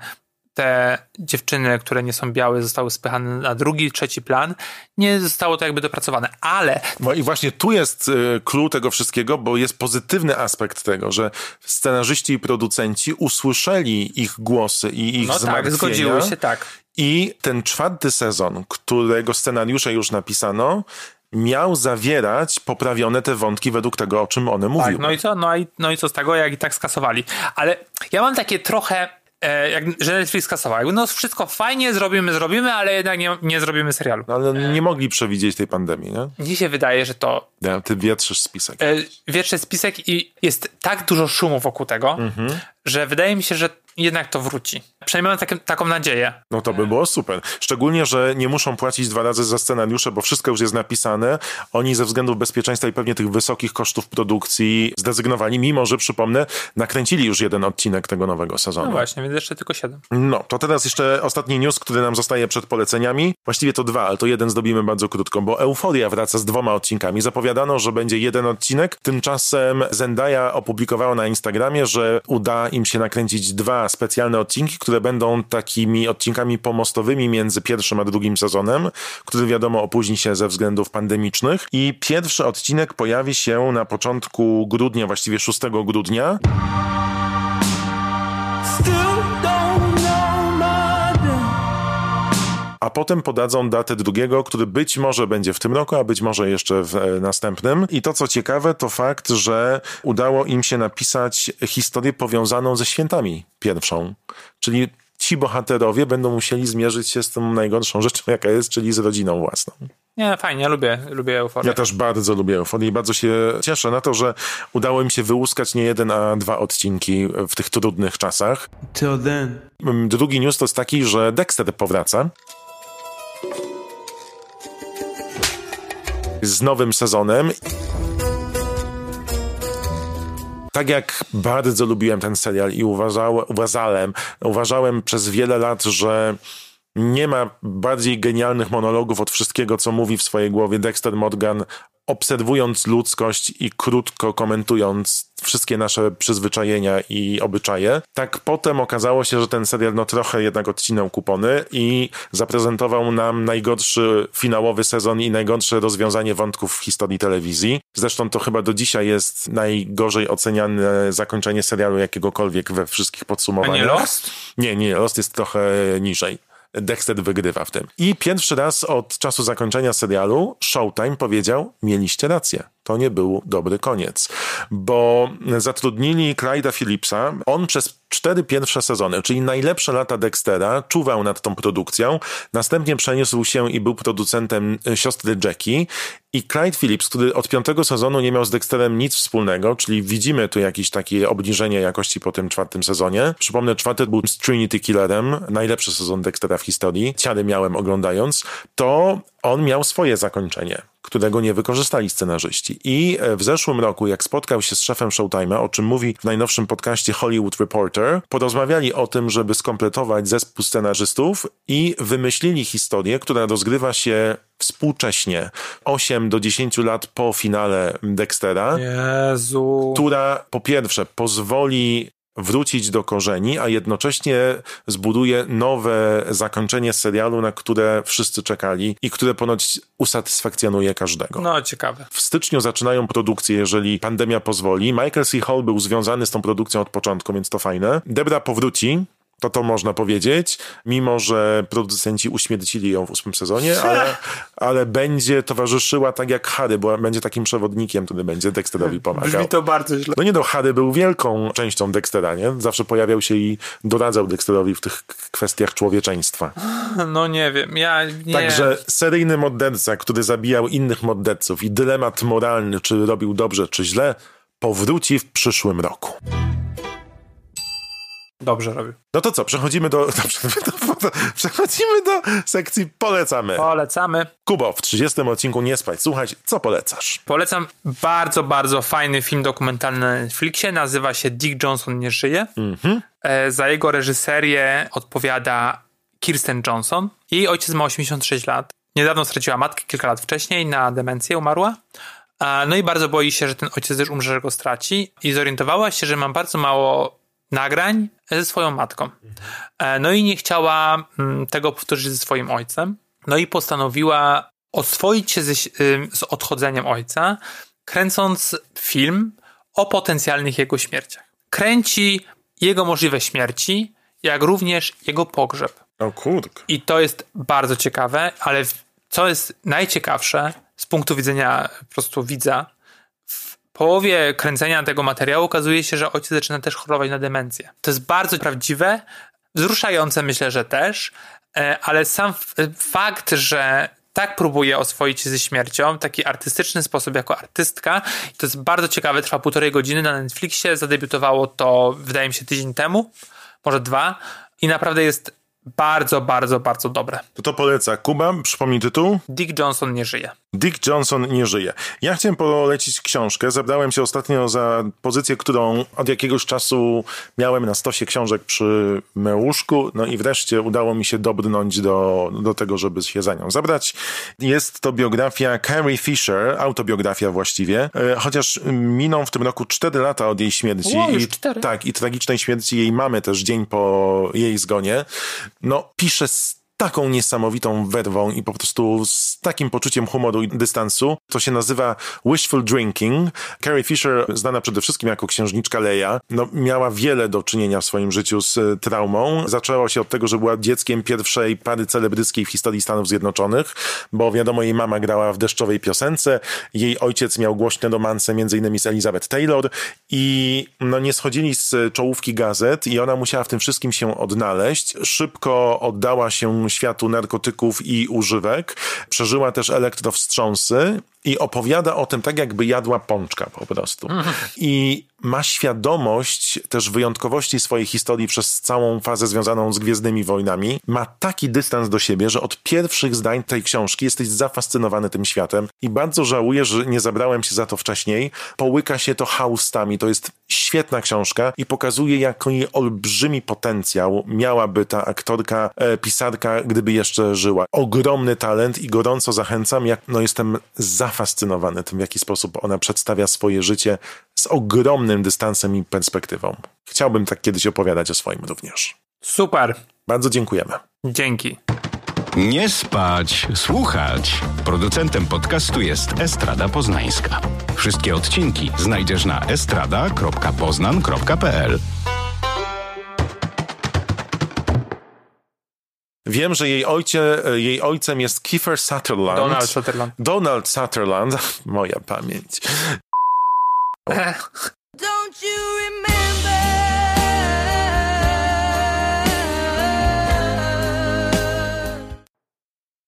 Speaker 3: te dziewczyny, które nie są białe, zostały spychane na drugi, trzeci plan, nie zostało to jakby dopracowane. Ale
Speaker 2: No i właśnie tu jest y, clue tego wszystkiego, bo jest pozytywny aspekt tego, że scenarzyści i producenci usłyszeli ich głosy i ich
Speaker 3: no tak,
Speaker 2: zmartwienia.
Speaker 3: zgodziły się, tak.
Speaker 2: I ten czwarty sezon, którego scenariusze już napisano, miał zawierać poprawione te wątki według tego, o czym one mówiły.
Speaker 3: Tak, no i co? No i, no i co z tego, jak i tak skasowali. Ale ja mam takie trochę, e, jak, że Netflix skasował. Jakby no wszystko fajnie, zrobimy, zrobimy, ale jednak nie, nie zrobimy serialu.
Speaker 2: No, ale nie mogli przewidzieć tej pandemii, nie?
Speaker 3: Mnie się wydaje, że to
Speaker 2: Ja, ty wietrzysz spisek.
Speaker 3: e, wietrze spisek i jest tak dużo szumu wokół tego,
Speaker 2: Mhm.
Speaker 3: Że wydaje mi się, że jednak to wróci. Przynajmniej mam taką nadzieję.
Speaker 2: No to by było super. Szczególnie, że nie muszą płacić dwa razy za scenariusze, bo wszystko już jest napisane. Oni ze względów bezpieczeństwa i pewnie tych wysokich kosztów produkcji zrezygnowali, mimo że, przypomnę, nakręcili już jeden odcinek tego nowego sezonu.
Speaker 3: No właśnie, więc jeszcze tylko siedem.
Speaker 2: No, to teraz jeszcze ostatni news, który nam zostaje przed poleceniami. Właściwie to dwa, ale to jeden zdobimy bardzo krótko, bo Euforia wraca z dwoma odcinkami. Zapowiadano, że będzie jeden odcinek. Tymczasem Zendaya opublikowała na Instagramie, że uda im się nakręcić dwa specjalne odcinki, które będą takimi odcinkami pomostowymi między pierwszym a drugim sezonem, który wiadomo opóźni się ze względów pandemicznych. I pierwszy odcinek pojawi się na początku grudnia, właściwie 6 grudnia. A potem podadzą datę drugiego, który być może będzie w tym roku, a być może jeszcze w e, następnym. I to, co ciekawe, to fakt, że udało im się napisać historię powiązaną ze świętami pierwszą. Czyli ci bohaterowie będą musieli zmierzyć się z tą najgorszą rzeczą, jaka jest, czyli z rodziną własną.
Speaker 3: Nie, fajnie, ja lubię, lubię euforię.
Speaker 2: Ja też bardzo lubię euforię i bardzo się cieszę na to, że udało im się wyłuskać nie jeden, a dwa odcinki w tych trudnych czasach.
Speaker 14: Till then.
Speaker 2: Drugi news to jest taki, że Dexter powraca. Z nowym sezonem. Tak jak bardzo lubiłem ten serial i uważałem, uważałem, przez wiele lat, że nie ma bardziej genialnych monologów od wszystkiego, co mówi w swojej głowie Dexter Morgan obserwując ludzkość i krótko komentując wszystkie nasze przyzwyczajenia i obyczaje, tak potem okazało się, że ten serial no trochę jednak odcinał kupony i zaprezentował nam najgorszy finałowy sezon i najgorsze rozwiązanie wątków w historii telewizji. Zresztą to chyba do dzisiaj jest najgorzej oceniane zakończenie serialu jakiegokolwiek we wszystkich podsumowaniach.
Speaker 3: A nie Lost?
Speaker 2: Nie, nie, Lost jest trochę niżej. Dexter wygrywa w tym. I pierwszy raz od czasu zakończenia serialu Showtime powiedział, mieliście rację. To nie był dobry koniec, bo zatrudnili Clyda Phillipsa. On przez cztery pierwsze sezony, czyli najlepsze lata Dextera, czuwał nad tą produkcją. Następnie przeniósł się i był producentem siostry Jackie. I Clyde Phillips, który od piątego sezonu nie miał z Dexterem nic wspólnego, czyli widzimy tu jakieś takie obniżenie jakości po tym czwartym sezonie. Przypomnę, czwarty był z Trinity Killerem, najlepszy sezon Dextera w historii. Ciary miałem oglądając. To on miał swoje zakończenie którego nie wykorzystali scenarzyści. I w zeszłym roku, jak spotkał się z szefem Showtime'a, o czym mówi w najnowszym podcaście Hollywood Reporter, porozmawiali o tym, żeby skompletować zespół scenarzystów i wymyślili historię, która rozgrywa się współcześnie, 8 do 10 lat po finale Dextera,
Speaker 3: Jezu.
Speaker 2: która po pierwsze pozwoli wrócić do korzeni, a jednocześnie zbuduje nowe zakończenie serialu, na które wszyscy czekali i które ponoć usatysfakcjonuje każdego.
Speaker 3: No, ciekawe.
Speaker 2: W styczniu zaczynają produkcję, jeżeli pandemia pozwoli. Michael C. Hall był związany z tą produkcją od początku, więc to fajne. Debra powróci, to to można powiedzieć, mimo że producenci uśmiercili ją w ósmym sezonie, ale, ale będzie towarzyszyła tak jak Harry, bo będzie takim przewodnikiem, który będzie Dexterowi pomagał.
Speaker 3: Brzmi to bardzo źle.
Speaker 2: No nie no, Harry był wielką częścią Dextera, nie? Zawsze pojawiał się i doradzał Dexterowi w tych kwestiach człowieczeństwa.
Speaker 3: No nie wiem, ja nie...
Speaker 2: Także seryjny morderca, który zabijał innych morderców i dylemat moralny, czy robił dobrze, czy źle, powróci w przyszłym roku.
Speaker 3: Dobrze robił.
Speaker 2: No to co, przechodzimy do, do, przechodzimy do sekcji polecamy.
Speaker 3: Polecamy.
Speaker 2: Kubo, w 30 odcinku Nie spać, słuchaj, co polecasz?
Speaker 3: Polecam bardzo, bardzo fajny film dokumentalny na Netflixie, nazywa się Dick Johnson nie żyje.
Speaker 2: Mhm.
Speaker 3: E, za jego reżyserię odpowiada Kirsten Johnson. Jej ojciec ma 86 lat. Niedawno straciła matkę, kilka lat wcześniej na demencję umarła. No i bardzo boi się, że ten ojciec też umrze, że go straci. I zorientowała się, że ma bardzo mało nagrań ze swoją matką. No i nie chciała mm, tego powtórzyć ze swoim ojcem. No i postanowiła oswoić się ze, z odchodzeniem ojca, kręcąc film o potencjalnych jego śmierciach. Kręci jego możliwe śmierci, jak również jego pogrzeb.
Speaker 2: O kurde.
Speaker 3: I to jest bardzo ciekawe, ale co jest najciekawsze z punktu widzenia po prostu widza, połowie kręcenia tego materiału okazuje się, że ojciec zaczyna też chorować na demencję. To jest bardzo prawdziwe, wzruszające myślę, że też, ale sam fakt, że tak próbuje oswoić się ze śmiercią, taki artystyczny sposób jako artystka. To jest bardzo ciekawe, trwa półtorej godziny na Netflixie, zadebiutowało to wydaje mi się tydzień temu, może dwa i naprawdę jest bardzo, bardzo, bardzo dobre.
Speaker 2: To to poleca. Kuba, przypomnij tytuł?
Speaker 3: Dick Johnson nie żyje.
Speaker 2: Dick Johnson nie żyje. Ja chciałem polecić książkę. Zabrałem się ostatnio za pozycję, którą od jakiegoś czasu miałem na stosie książek przy łóżku. No i wreszcie udało mi się dobrnąć do, do tego, żeby się za nią zabrać. Jest to biografia Carrie Fisher, autobiografia właściwie, e, chociaż miną w tym roku cztery lata od jej śmierci.
Speaker 3: Wow, już
Speaker 2: I,
Speaker 3: cztery.
Speaker 2: tak, i tragicznej śmierci jej mamy też dzień po jej zgonie. No, pisze taką niesamowitą werwą i po prostu z takim poczuciem humoru i dystansu. To się nazywa wishful drinking. Carrie Fisher, znana przede wszystkim jako księżniczka Leia, no, miała wiele do czynienia w swoim życiu z e, traumą. Zaczęło się od tego, że była dzieckiem pierwszej pary celebryckiej w historii Stanów Zjednoczonych, bo wiadomo, jej mama grała w deszczowej piosence, jej ojciec miał głośne romanse innymi z Elizabeth Taylor i no, nie schodzili z czołówki gazet i ona musiała w tym wszystkim się odnaleźć. Szybko oddała się światu narkotyków i używek. Przeżyła też elektrowstrząsy i opowiada o tym tak, jakby jadła pączka po prostu. I ma świadomość też wyjątkowości swojej historii przez całą fazę związaną z Gwiezdnymi Wojnami. Ma taki dystans do siebie, że od pierwszych zdań tej książki jesteś zafascynowany tym światem i bardzo żałuję, że nie zabrałem się za to wcześniej. Połyka się to haustami. To jest świetna książka i pokazuje, jaki olbrzymi potencjał miałaby ta aktorka, e, pisarka, gdyby jeszcze żyła. Ogromny talent i gorąco zachęcam. Jak, no jestem zafascynowany tym, w jaki sposób ona przedstawia swoje życie z ogromnym dystansem i perspektywą. Chciałbym tak kiedyś opowiadać o swoim również.
Speaker 3: Super.
Speaker 2: Bardzo dziękujemy.
Speaker 3: Dzięki.
Speaker 1: Nie spać, słuchać. Producentem podcastu jest Estrada Poznańska. Wszystkie odcinki znajdziesz na estrada.poznan.pl.
Speaker 2: Wiem, że jej, ojcie, jej ojcem jest Kiefer Sutherland.
Speaker 3: Donald Sutherland.
Speaker 2: Donald Sutherland. Moja pamięć.
Speaker 14: Don't you